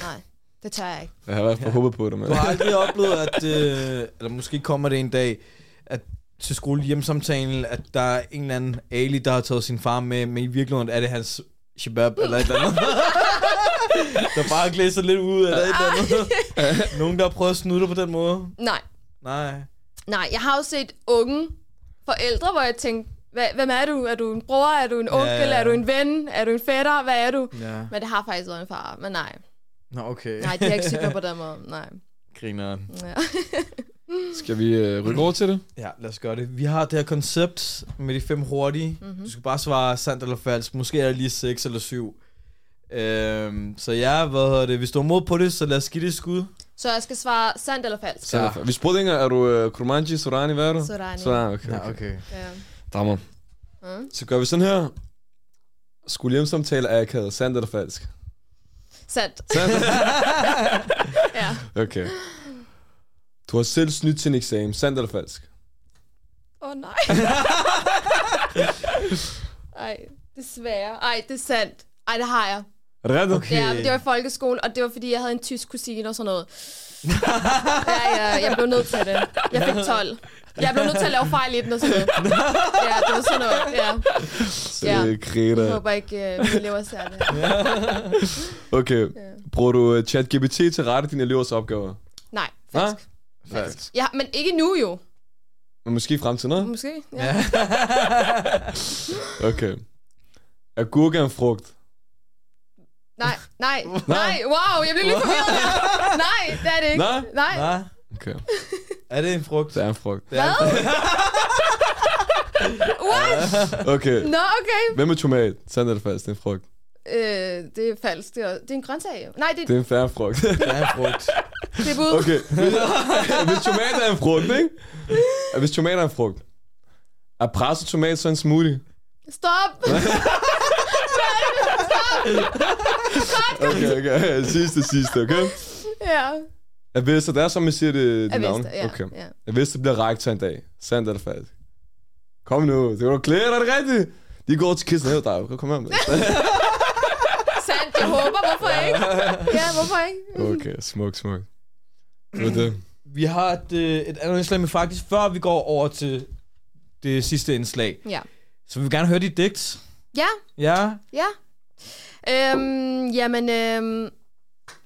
Speaker 4: nej, det tør jeg ikke.
Speaker 2: Jeg har i hvert fald håbet på det, men...
Speaker 3: Du har aldrig oplevet, at, øh, eller måske kommer det en dag, at til skolehjemsamtalen, at der er en eller anden Ali, der har taget sin far med, men i virkeligheden er det hans shabab eller et eller andet. (laughs) der bare glæser lidt ud eller et eller andet. (laughs) Nogen, der har prøvet at dig på den måde.
Speaker 4: Nej,
Speaker 3: Nej.
Speaker 4: Nej, jeg har jo set unge forældre, hvor jeg tænkte, "Hva- hvem er du? Er du en bror? Er du en onkel?
Speaker 3: Ja, ja.
Speaker 4: Er du en ven? Er du en fætter? Hvad er du?
Speaker 3: Ja.
Speaker 4: Men det har faktisk været en far. Men nej,
Speaker 3: Nå, okay.
Speaker 4: nej, det er ikke sikker på den måde. Nej.
Speaker 3: Griner.
Speaker 4: Ja. (laughs)
Speaker 2: Skal vi øh, rykke over til det?
Speaker 3: Ja, lad os gøre det. Vi har det her koncept med de fem hurtige. Mm-hmm. Du skal bare svare sandt eller falsk. Måske er det lige seks eller syv. Øhm, så ja, hvad hedder det? Hvis du er mod på det, så lad os give det et skud.
Speaker 4: Så jeg skal svare sandt eller falsk?
Speaker 2: Så ja. Vi spurgte ikke, er du øh, Kurmanji, Sorani, hvad er du?
Speaker 4: Sorani.
Speaker 2: Sorani, okay. okay.
Speaker 3: okay.
Speaker 4: Ja.
Speaker 2: Dammer.
Speaker 4: Mm.
Speaker 2: Så gør vi sådan her. Skolehjemsamtale er akavet. Sandt eller falsk?
Speaker 4: Sandt.
Speaker 2: Sandt? (laughs)
Speaker 4: Ja.
Speaker 2: Okay. Du har selv snydt til en eksamen. Sandt eller falsk?
Speaker 4: Åh oh, nej. (laughs) Ej, desværre. Ej, det er sandt. Ej, det har jeg.
Speaker 2: Er det rigtigt?
Speaker 3: Okay.
Speaker 4: Ja, men det var i folkeskolen, og det var fordi, jeg havde en tysk kusine og sådan noget. ja, ja, jeg blev nødt til det. Jeg fik 12. Jeg blev nødt til at lave fejl i den og sådan noget. Ja, det var sådan noget, ja. Ja. Jeg håber ikke, uh, mine elever ser det. (laughs)
Speaker 2: Okay.
Speaker 4: Ja.
Speaker 2: Bruger du øh, ChatGPT til at rette dine elevers opgaver?
Speaker 4: Nej, falsk.
Speaker 3: Falsk.
Speaker 4: Ja, men ikke nu jo.
Speaker 2: Men måske i fremtiden, ikke?
Speaker 4: Måske. Ja.
Speaker 3: Ja. (laughs)
Speaker 2: Okay. Agurke er en frugt.
Speaker 4: Nej, nej, nej, wow, jeg bliver lige forvirret her. Nej, det er det ikke.
Speaker 2: Nej?
Speaker 4: Nej.
Speaker 3: Nej.
Speaker 2: Okay.
Speaker 3: Er det en frugt?
Speaker 2: Det er en frugt.
Speaker 3: Det er en frugt. (laughs)
Speaker 4: What?
Speaker 2: Okay.
Speaker 4: Nå, okay.
Speaker 2: Hvad med tomat? Sandt eller falsk? Det er en frugt.
Speaker 4: Øh, det er falsk. Det er, det er en grøntsag. Nej, det,
Speaker 2: Det er en færre frugt.
Speaker 3: Det er en frugt. (laughs)
Speaker 4: det er bud.
Speaker 2: Okay. Hvis, (laughs) hvis tomat er en frugt, ikke? Hvis tomat er en frugt. Er presset tomat så en smoothie?
Speaker 4: Stop. (laughs)
Speaker 2: Okay, okay. Sidste, sidste, okay?
Speaker 4: Ja.
Speaker 2: Jeg vidste, det er som, man siger det,
Speaker 4: Jeg
Speaker 2: dit navn.
Speaker 4: ja.
Speaker 2: Okay.
Speaker 4: ja.
Speaker 2: Jeg vidste, det bliver rektor en dag. Sandt eller falsk? Kom nu, det kan du klæde dig, det rigtigt. De går til kissen her, der Kom her med. (laughs)
Speaker 4: Sandt, jeg håber, hvorfor ikke? Ja, hvorfor ikke?
Speaker 2: Okay, smuk, smuk. Det det.
Speaker 3: Vi har et, øh, et andet indslag, men faktisk før vi går over til det sidste indslag,
Speaker 4: Ja.
Speaker 3: så vil vi gerne høre dit digt.
Speaker 4: Ja,
Speaker 3: Ja,
Speaker 4: ja. Øhm, jamen, øhm,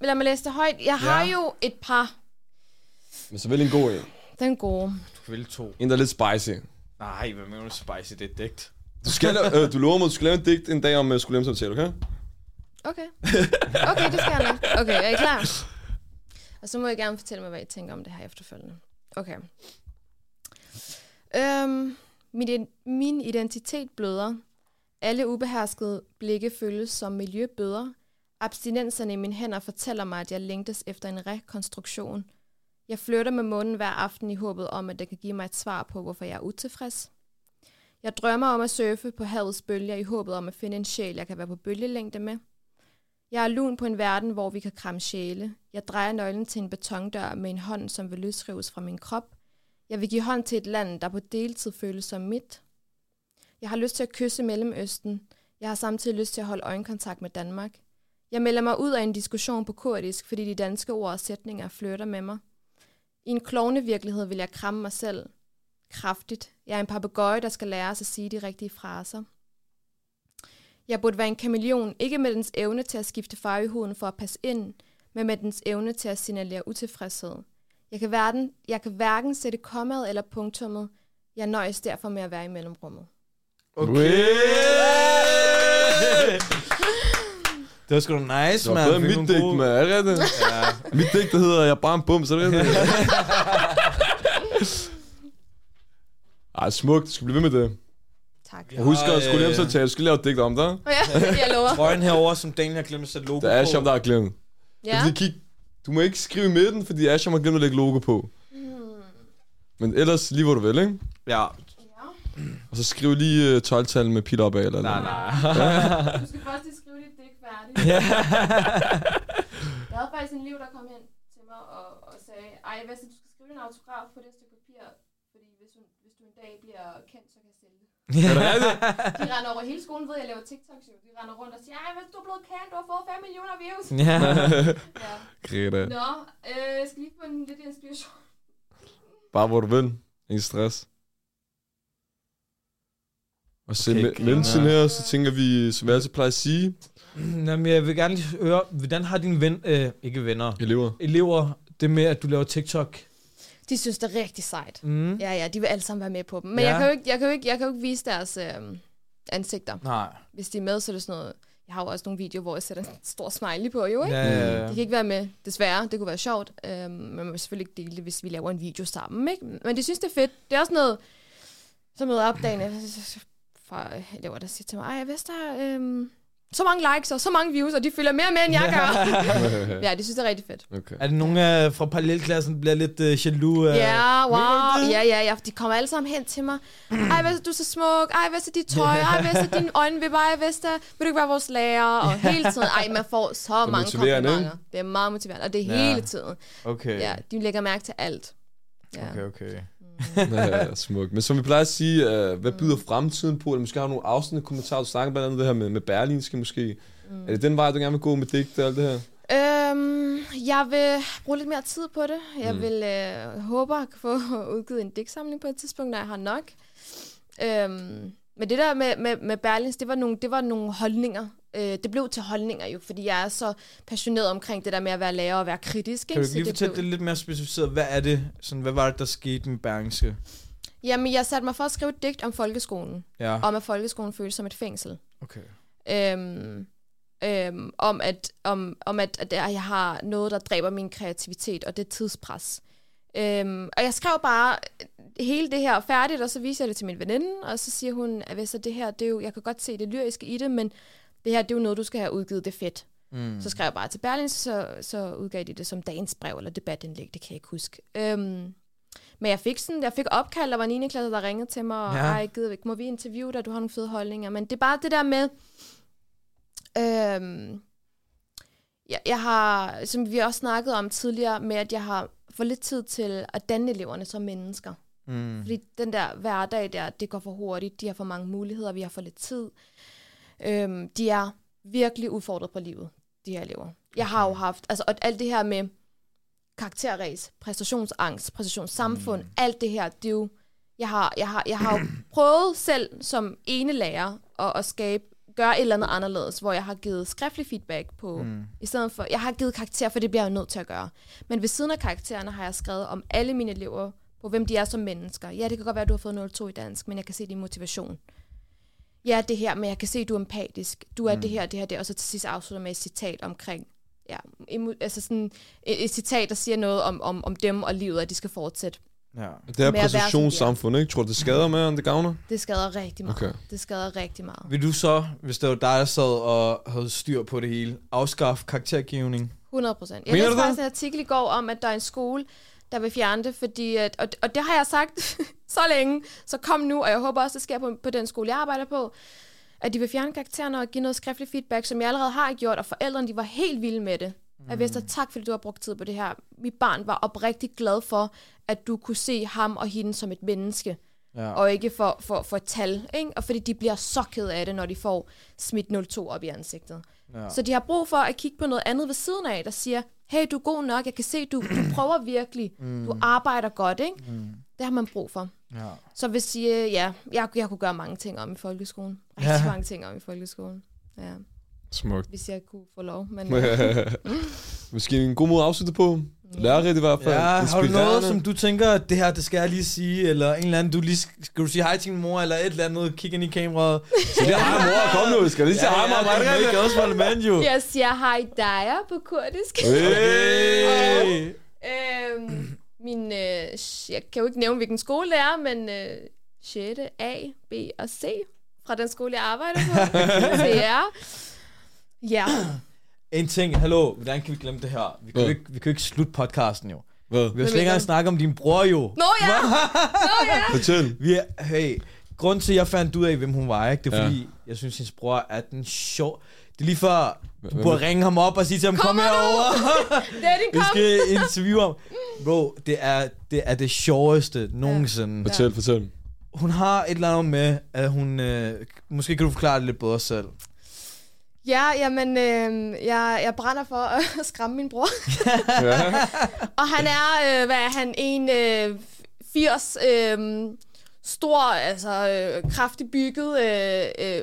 Speaker 4: lad mig læse det højt. Jeg har
Speaker 3: Ja.
Speaker 4: jo et par.
Speaker 2: Men så vælg en god en.
Speaker 4: Den gode.
Speaker 3: du vil to.
Speaker 2: En, der er lidt spicy.
Speaker 3: Nej, hvad mener du spicy? Det er et digt.
Speaker 2: Du, skal, lave- øh, du lover mig, at du skal lave en digt en dag om uh, skulle samtale, okay?
Speaker 4: Okay. Okay, det skal jeg nok. Okay, er I klar? (laughs) Og så må I gerne fortælle mig, hvad I tænker om det her efterfølgende. Okay. Øhm, min, min identitet bløder. Alle ubeherskede blikke føles som miljøbøder. Abstinenserne i mine hænder fortæller mig, at jeg længtes efter en rekonstruktion. Jeg flytter med munden hver aften i håbet om, at det kan give mig et svar på, hvorfor jeg er utilfreds. Jeg drømmer om at surfe på havets bølger i håbet om at finde en sjæl, jeg kan være på bølgelængde med. Jeg er lun på en verden, hvor vi kan kramme sjæle. Jeg drejer nøglen til en betondør med en hånd, som vil løsrives fra min krop. Jeg vil give hånd til et land, der på deltid føles som mit. Jeg har lyst til at kysse Mellemøsten. Jeg har samtidig lyst til at holde øjenkontakt med Danmark. Jeg melder mig ud af en diskussion på kurdisk, fordi de danske ord og sætninger flytter med mig. I en klovnevirkelighed vil jeg kramme mig selv. Kraftigt. Jeg er en papegøje, der skal lære sig at sige de rigtige fraser. Jeg burde være en kameleon, ikke med dens evne til at skifte farve i huden for at passe ind, men med dens evne til at signalere utilfredshed. Jeg kan, hverken, jeg kan hverken sætte kommaet eller punktummet. Jeg nøjes derfor med at være i mellemrummet.
Speaker 3: Okay. Det var sgu da nice,
Speaker 2: Det var
Speaker 3: man.
Speaker 2: mit digt,
Speaker 3: gode-
Speaker 2: man. Er det rigtigt?
Speaker 3: Ja.
Speaker 2: Mit digt, der hedder Jeg er bare en bum, så er det rigtigt? (laughs) Ej, smukt. Du skal blive ved med det.
Speaker 4: Tak.
Speaker 2: Og husk at
Speaker 3: øh,
Speaker 2: skulle hjem til tale. Du skal lave et digt om dig. (laughs)
Speaker 4: Ja, jeg lover.
Speaker 3: Trøjen herover, som Daniel har glemt at sætte logo
Speaker 2: Det er
Speaker 3: på.
Speaker 2: Asham, der har glemt.
Speaker 4: Ja.
Speaker 2: Fordi kig, du må ikke skrive i midten, fordi Asham har glemt at lægge logo på. Men ellers lige hvor du vil, ikke?
Speaker 3: Ja.
Speaker 2: Og så skriv lige uh, 12-tal med pil opad eller
Speaker 3: Nej,
Speaker 2: noget.
Speaker 3: nej.
Speaker 4: Du skal først lige skrive dit digt færdigt.
Speaker 3: Ja.
Speaker 4: Jeg havde faktisk en liv, der kom ind til mig og, og sagde, ej, hvad så, du skal skrive en autograf på det stykke papir, fordi hvis du, hvis du en dag bliver kendt, så jeg det.
Speaker 2: Er det?
Speaker 4: De render over hele skolen, ved jeg laver TikToks jo. De render rundt og siger, ej, hvis du er blevet kendt, du har fået 5 millioner views.
Speaker 3: ja.
Speaker 4: Ja.
Speaker 2: Greta.
Speaker 4: Nå, øh, jeg skal lige få en lidt inspiration.
Speaker 2: Bare hvor du vil. Ingen stress. Og så
Speaker 3: Okay,
Speaker 2: mens her, så tænker vi, som vi altid plejer at sige,
Speaker 3: Jamen, jeg vil gerne lige høre, hvordan har dine ven, øh, ikke venner,
Speaker 2: elever.
Speaker 3: elever, det med, at du laver TikTok?
Speaker 4: De synes, det er rigtig sejt.
Speaker 3: Mm.
Speaker 4: Ja, ja, de vil alle sammen være med på dem. Men
Speaker 3: Ja.
Speaker 4: jeg, kan jo ikke, jeg, kan jo ikke, jeg kan jo ikke vise deres øh, ansigter.
Speaker 3: Nej.
Speaker 4: Hvis de er med, så er det sådan noget... Jeg har jo også nogle videoer, hvor jeg sætter en stor smiley på, jo, ikke?
Speaker 3: Ja, ja,
Speaker 4: De
Speaker 3: ja.
Speaker 4: kan ikke være med, desværre. Det kunne være sjovt. Øhm, men man vil selvfølgelig ikke dele det, hvis vi laver en video sammen. Ikke? Men de synes, det er fedt. Det er også noget, så møder jeg op dagen efter, fra elever, der siger til mig, ej, hvis der er øhm, så mange likes og så mange views, og de følger mere med, end jeg gør. (laughs) ja, de synes, det er rigtig fedt.
Speaker 2: Okay.
Speaker 3: Er det nogen af fra parallelklassen, der bliver lidt øh, jaloux? Øh?
Speaker 4: Ja, wow.
Speaker 3: Det?
Speaker 4: Ja, ja, ja. De kommer alle sammen hen til mig. Ej, hvad du er så smuk. Ej, hvad så dit tøj. Ej, hvad så dine øjenvipper. Ej, hvad så, vil du ikke være vores lærer? Og hele tiden. Ej, man får så mange
Speaker 2: motiverende,
Speaker 4: komplimenter. Det er meget motiverende. Og det er
Speaker 3: Ja.
Speaker 4: hele tiden.
Speaker 3: Okay.
Speaker 4: Ja, de lægger mærke til alt. Ja.
Speaker 3: Okay, okay. (laughs)
Speaker 2: ja, smukt. Men som vi plejer at sige, uh, hvad byder fremtiden på? Eller måske har du nogle afsnit kommentarer. Du snakker blandt andet det her med, med Berlinske måske. Mm. Er det den vej, du gerne vil gå med digt og alt det her?
Speaker 4: Øhm, jeg vil bruge lidt mere tid på det. Jeg
Speaker 2: Mm.
Speaker 4: vil øh, håbe at få (laughs) udgivet en digtsamling på et tidspunkt, når jeg har nok. Øhm, men det der med, med, med Berlins, det var nogle, det var nogle holdninger. Øh, det blev til holdninger jo, fordi jeg er så passioneret omkring det der med at være lærer og være kritisk.
Speaker 3: Kan
Speaker 4: ikke?
Speaker 3: du
Speaker 4: Så
Speaker 3: lige
Speaker 4: det
Speaker 3: fortælle
Speaker 4: blev-
Speaker 3: det lidt mere specificeret? Hvad er det? Sådan, hvad var det, der skete med Berlingske?
Speaker 4: Jamen, jeg satte mig for at skrive et digt om folkeskolen.
Speaker 3: Ja,
Speaker 4: Om at folkeskolen føles som et fængsel.
Speaker 3: okay.
Speaker 4: øhm, øhm, om, at, om, om at, at jeg har noget, der dræber min kreativitet, og det er tidspres. Øhm, og jeg skrev bare hele det her færdigt, og så viser jeg det til min veninde, og så siger hun, at hvis det her, det er jo, jeg kan godt se det lyriske i det, men det her, det er jo noget, du skal have udgivet, det er fedt.
Speaker 3: Mm.
Speaker 4: Så skrev jeg bare til Berlin, så, så udgav de det som dagens brev eller debatindlæg, det kan jeg ikke huske. Øhm, men jeg fik sådan, jeg fik opkald, der var en 9. klasse, der ringede til mig, og
Speaker 3: Ja.
Speaker 4: ej, gider, ikke, må vi interviewe dig, du har nogle fede holdninger. Men det er bare det der med, Øhm, jeg, jeg har, som vi også snakket om tidligere, med at jeg har for lidt tid til at danne eleverne som mennesker.
Speaker 3: Mm.
Speaker 4: Fordi den der hverdag der, det går for hurtigt, de har for mange muligheder, vi har for lidt tid. Øhm, de er virkelig udfordret på livet, de her elever. Jeg har jo haft, altså og alt det her med karakterræs, præstationsangst, præstationssamfund, mm. alt det her, det er jo, jeg har, jeg har, jeg har jo (clears throat) prøvet selv som ene lærer at, at skabe, gøre et eller andet anderledes, hvor jeg har givet skriftlig feedback på, mm. i stedet for, jeg har givet karakter, for det bliver jeg jo nødt til at gøre. Men ved siden af karaktererne har jeg skrevet om alle mine elever, på hvem de er som mennesker. Ja, det kan godt være, at du har fået 0,2 i dansk, men jeg kan se din motivation. Ja, det her, men jeg kan se, at du er empatisk. Du er mm. det her, det her, det. Og så til sidst afslutter med et citat omkring, ja, altså sådan et, et citat, der siger noget om, om, om dem og livet, at de skal fortsætte.
Speaker 3: Ja.
Speaker 2: Det er præstationssamfund, ikke? Tror du, det skader mere, end det gavner?
Speaker 4: Det skader rigtig meget.
Speaker 2: Okay.
Speaker 4: Det skader rigtig meget.
Speaker 3: Vil du så, hvis det var dig, der sad og havde styr på det hele, afskaffe karaktergivning?
Speaker 4: 100 procent. Jeg læste faktisk en artikel i går om, at der er en skole, der vil fjerne det, fordi, at, og, og det har jeg sagt (laughs) så længe, så kom nu, og jeg håber også, det sker på, på den skole, jeg arbejder på, at de vil fjerne karaktererne og give noget skriftlig feedback, som jeg allerede har gjort, og forældrene, de var helt vilde med det. Jeg vidste, tak fordi du har brugt tid på det her. Mit barn var oprigtig glad for, at du kunne se ham og hende som et menneske,
Speaker 3: Ja.
Speaker 4: og ikke for, for, for tal. Ikke? Og fordi de bliver så ked af det, når de får smidt 02 op i ansigtet.
Speaker 3: Ja.
Speaker 4: Så de har brug for at kigge på noget andet ved siden af, der siger, hey, du er god nok, jeg kan se, du, du (clears throat) prøver virkelig, mm. du arbejder godt, ikke?
Speaker 3: Mm.
Speaker 4: Det har man brug for.
Speaker 3: Ja.
Speaker 4: Så hvis I, øh, ja, jeg, jeg kunne gøre mange ting om i folkeskolen. Rigtig
Speaker 3: Ja.
Speaker 4: mange ting om i folkeskolen. Ja,
Speaker 2: Smukt.
Speaker 4: hvis jeg kunne få lov. Men, (laughs) øh,
Speaker 2: Måske en god måde at afslutte på. Lærerigt i hvert fald.
Speaker 3: Ja, har du noget, som du tænker, at det her, det skal jeg lige sige, eller en eller anden, du lige, skal du sige hej til din mor, eller et eller andet, kigge ind i kameraet.
Speaker 2: Så det er hej mor, kom nu, skal lige sige hej mor, mig,
Speaker 3: det er ikke også parlament, jo.
Speaker 4: jeg siger hej dig på kurdisk. (laughs)
Speaker 3: Hey.
Speaker 4: øhm, min, øh, jeg kan jo ikke nævne, hvilken skole det er, men øh, 6. A, B og C fra den skole, jeg arbejder på. (laughs) det er. Ja, (clears throat)
Speaker 3: En ting, hallo, hvordan kan vi glemme det her? Vi kan, jo
Speaker 2: Hvad?
Speaker 3: ikke, vi kan jo ikke slutte podcasten, jo.
Speaker 2: Hvad?
Speaker 3: Vi har slet ikke engang snakket om din bror, jo.
Speaker 4: Nå ja! Nå ja! (laughs)
Speaker 2: Fortæl.
Speaker 3: Vi er, hey, grund til, at jeg fandt ud af, hvem hun var, ikke? det er
Speaker 2: Ja.
Speaker 3: fordi, jeg synes, hendes bror er den sjov. Det er lige før, du burde ringe ham op og sige til ham, kom herover.
Speaker 4: Det er din
Speaker 3: Vi
Speaker 4: kom.
Speaker 3: skal interviewe ham. Bro, det er det, er det sjoveste nogensinde.
Speaker 2: Fortæl, fortæl.
Speaker 3: Hun har et eller andet med, at hun... Øh, måske kan du forklare det lidt bedre selv.
Speaker 4: Ja, jamen, øh, jeg, jeg brænder for at (laughs) skræmme min bror.
Speaker 2: Ja. (laughs)
Speaker 4: Og han er, øh, hvad er han, en øh, 80, øh, stor, altså øh, kraftig bygget øh, øh,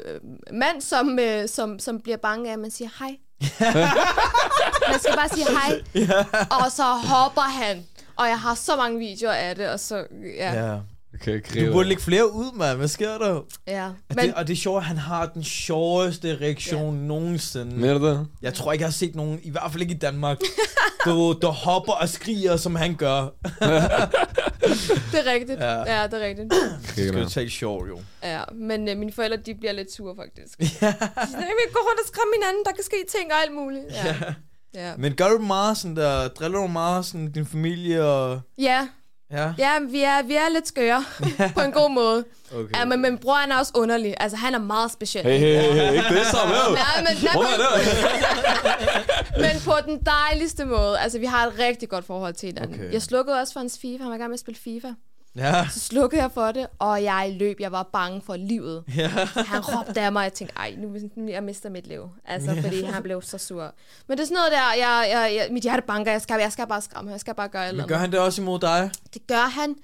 Speaker 4: mand, som, øh, som, som bliver bange af, at man siger hej. (laughs) man skal bare sige hej. Og så hopper han. Og jeg har så mange videoer af det, og så, ja. ja.
Speaker 3: Ja.
Speaker 2: Okay,
Speaker 3: Du burde lægge flere ud, mand. Hvad sker der?
Speaker 4: ja.
Speaker 3: Men, det, og det er sjovt, at han har den sjoveste reaktion ja. nogensinde.
Speaker 2: Mener du det?
Speaker 3: Jeg tror ikke, jeg har set nogen, i hvert fald ikke i Danmark, (laughs) du, der hopper og skriger, som han gør. (laughs)
Speaker 4: det er rigtigt.
Speaker 3: Ja.
Speaker 4: Ja, ja det er rigtigt. (clears throat)
Speaker 3: Det skal du tage sjov, jo.
Speaker 4: Ja, men øh, mine forældre, de bliver lidt sure, faktisk. (laughs) De siger, vi går rundt og skræmme hinanden, der kan ske ting og alt muligt. Ja. Ja.
Speaker 3: Men gør du meget sådan der, driller du meget sådan din familie og...
Speaker 4: Ja,
Speaker 3: Ja,
Speaker 4: ja vi, er, vi er lidt skøre (laughs) på en god måde.
Speaker 3: okay.
Speaker 4: Ja, men min bror han er også underlig. Altså, han er meget speciel.
Speaker 2: Hey, hey, hey, hey, ikke det så, med.
Speaker 4: Nej, men, nej, men, (laughs) men på den dejligste måde. Altså, vi har et rigtig godt forhold til hinanden.
Speaker 3: Okay.
Speaker 4: Jeg slukkede også for hans FIFA. Han var i gang med at spille FIFA.
Speaker 3: Ja.
Speaker 4: Så slukkede jeg for det, og jeg løb. Jeg var bange for livet.
Speaker 3: Ja.
Speaker 4: Han råbte af mig, og jeg tænkte, ej, nu, jeg mister mit liv. Altså, fordi han blev så sur. Men det er sådan noget der, jeg, jeg, jeg, mit hjerte banker, jeg skal, jeg skal bare skræmme jeg skal bare gøre
Speaker 3: Men gør han det også imod dig?
Speaker 4: Det gør han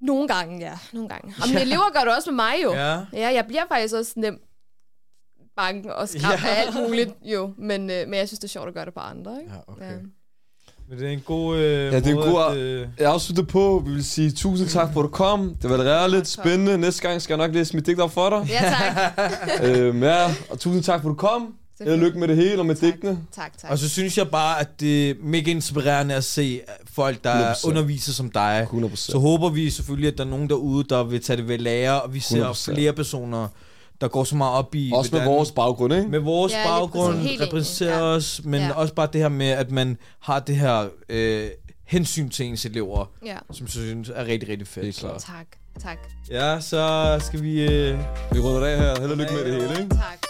Speaker 4: nogle gange, ja. Nogle gange. Og mine elever gør det også med mig jo.
Speaker 3: Ja.
Speaker 4: Ja, jeg bliver faktisk også nemt bange og skræmt
Speaker 3: Ja.
Speaker 4: ja. af alt muligt, jo. Men, øh, men jeg synes, det er sjovt at gøre det på andre, ikke?
Speaker 3: Ja, okay.
Speaker 4: Ja.
Speaker 3: Men det er en god øh,
Speaker 2: Ja, det er en god-
Speaker 3: at, øh,
Speaker 2: Jeg afslutter på, vi vil sige tusind tak for, at du kom. Det var lidt spændende. Næste gang skal jeg nok læse mit digt op for dig.
Speaker 4: Ja, tak. (laughs)
Speaker 2: øhm, ja, og tusind tak for, at du kom. Held og lykke med det hele og med digtene.
Speaker 4: tak, tak.
Speaker 3: Og så synes jeg bare, at det er mega inspirerende at se folk, der
Speaker 2: 100%. underviser
Speaker 3: som dig.
Speaker 2: 100
Speaker 3: Så håber vi selvfølgelig, at der er nogen derude, der vil tage det ved lære, og vi ser
Speaker 2: 100%.
Speaker 3: flere personer, der går så meget op i...
Speaker 2: Også med vores baggrund, ikke?
Speaker 3: med vores
Speaker 4: Ja,
Speaker 3: baggrund, repræsenterer
Speaker 4: ja.
Speaker 3: os, men
Speaker 4: Ja.
Speaker 3: også bare det her med, at man har det her øh, hensyn til ens elever,
Speaker 4: Ja,
Speaker 3: som jeg synes er rigtig, rigtig fedt.
Speaker 2: Helt klart.
Speaker 4: tak. Tak.
Speaker 3: Ja, så skal vi... Øh,
Speaker 2: Vi runder af her. Held og lykke med det hele, ikke?
Speaker 4: Tak.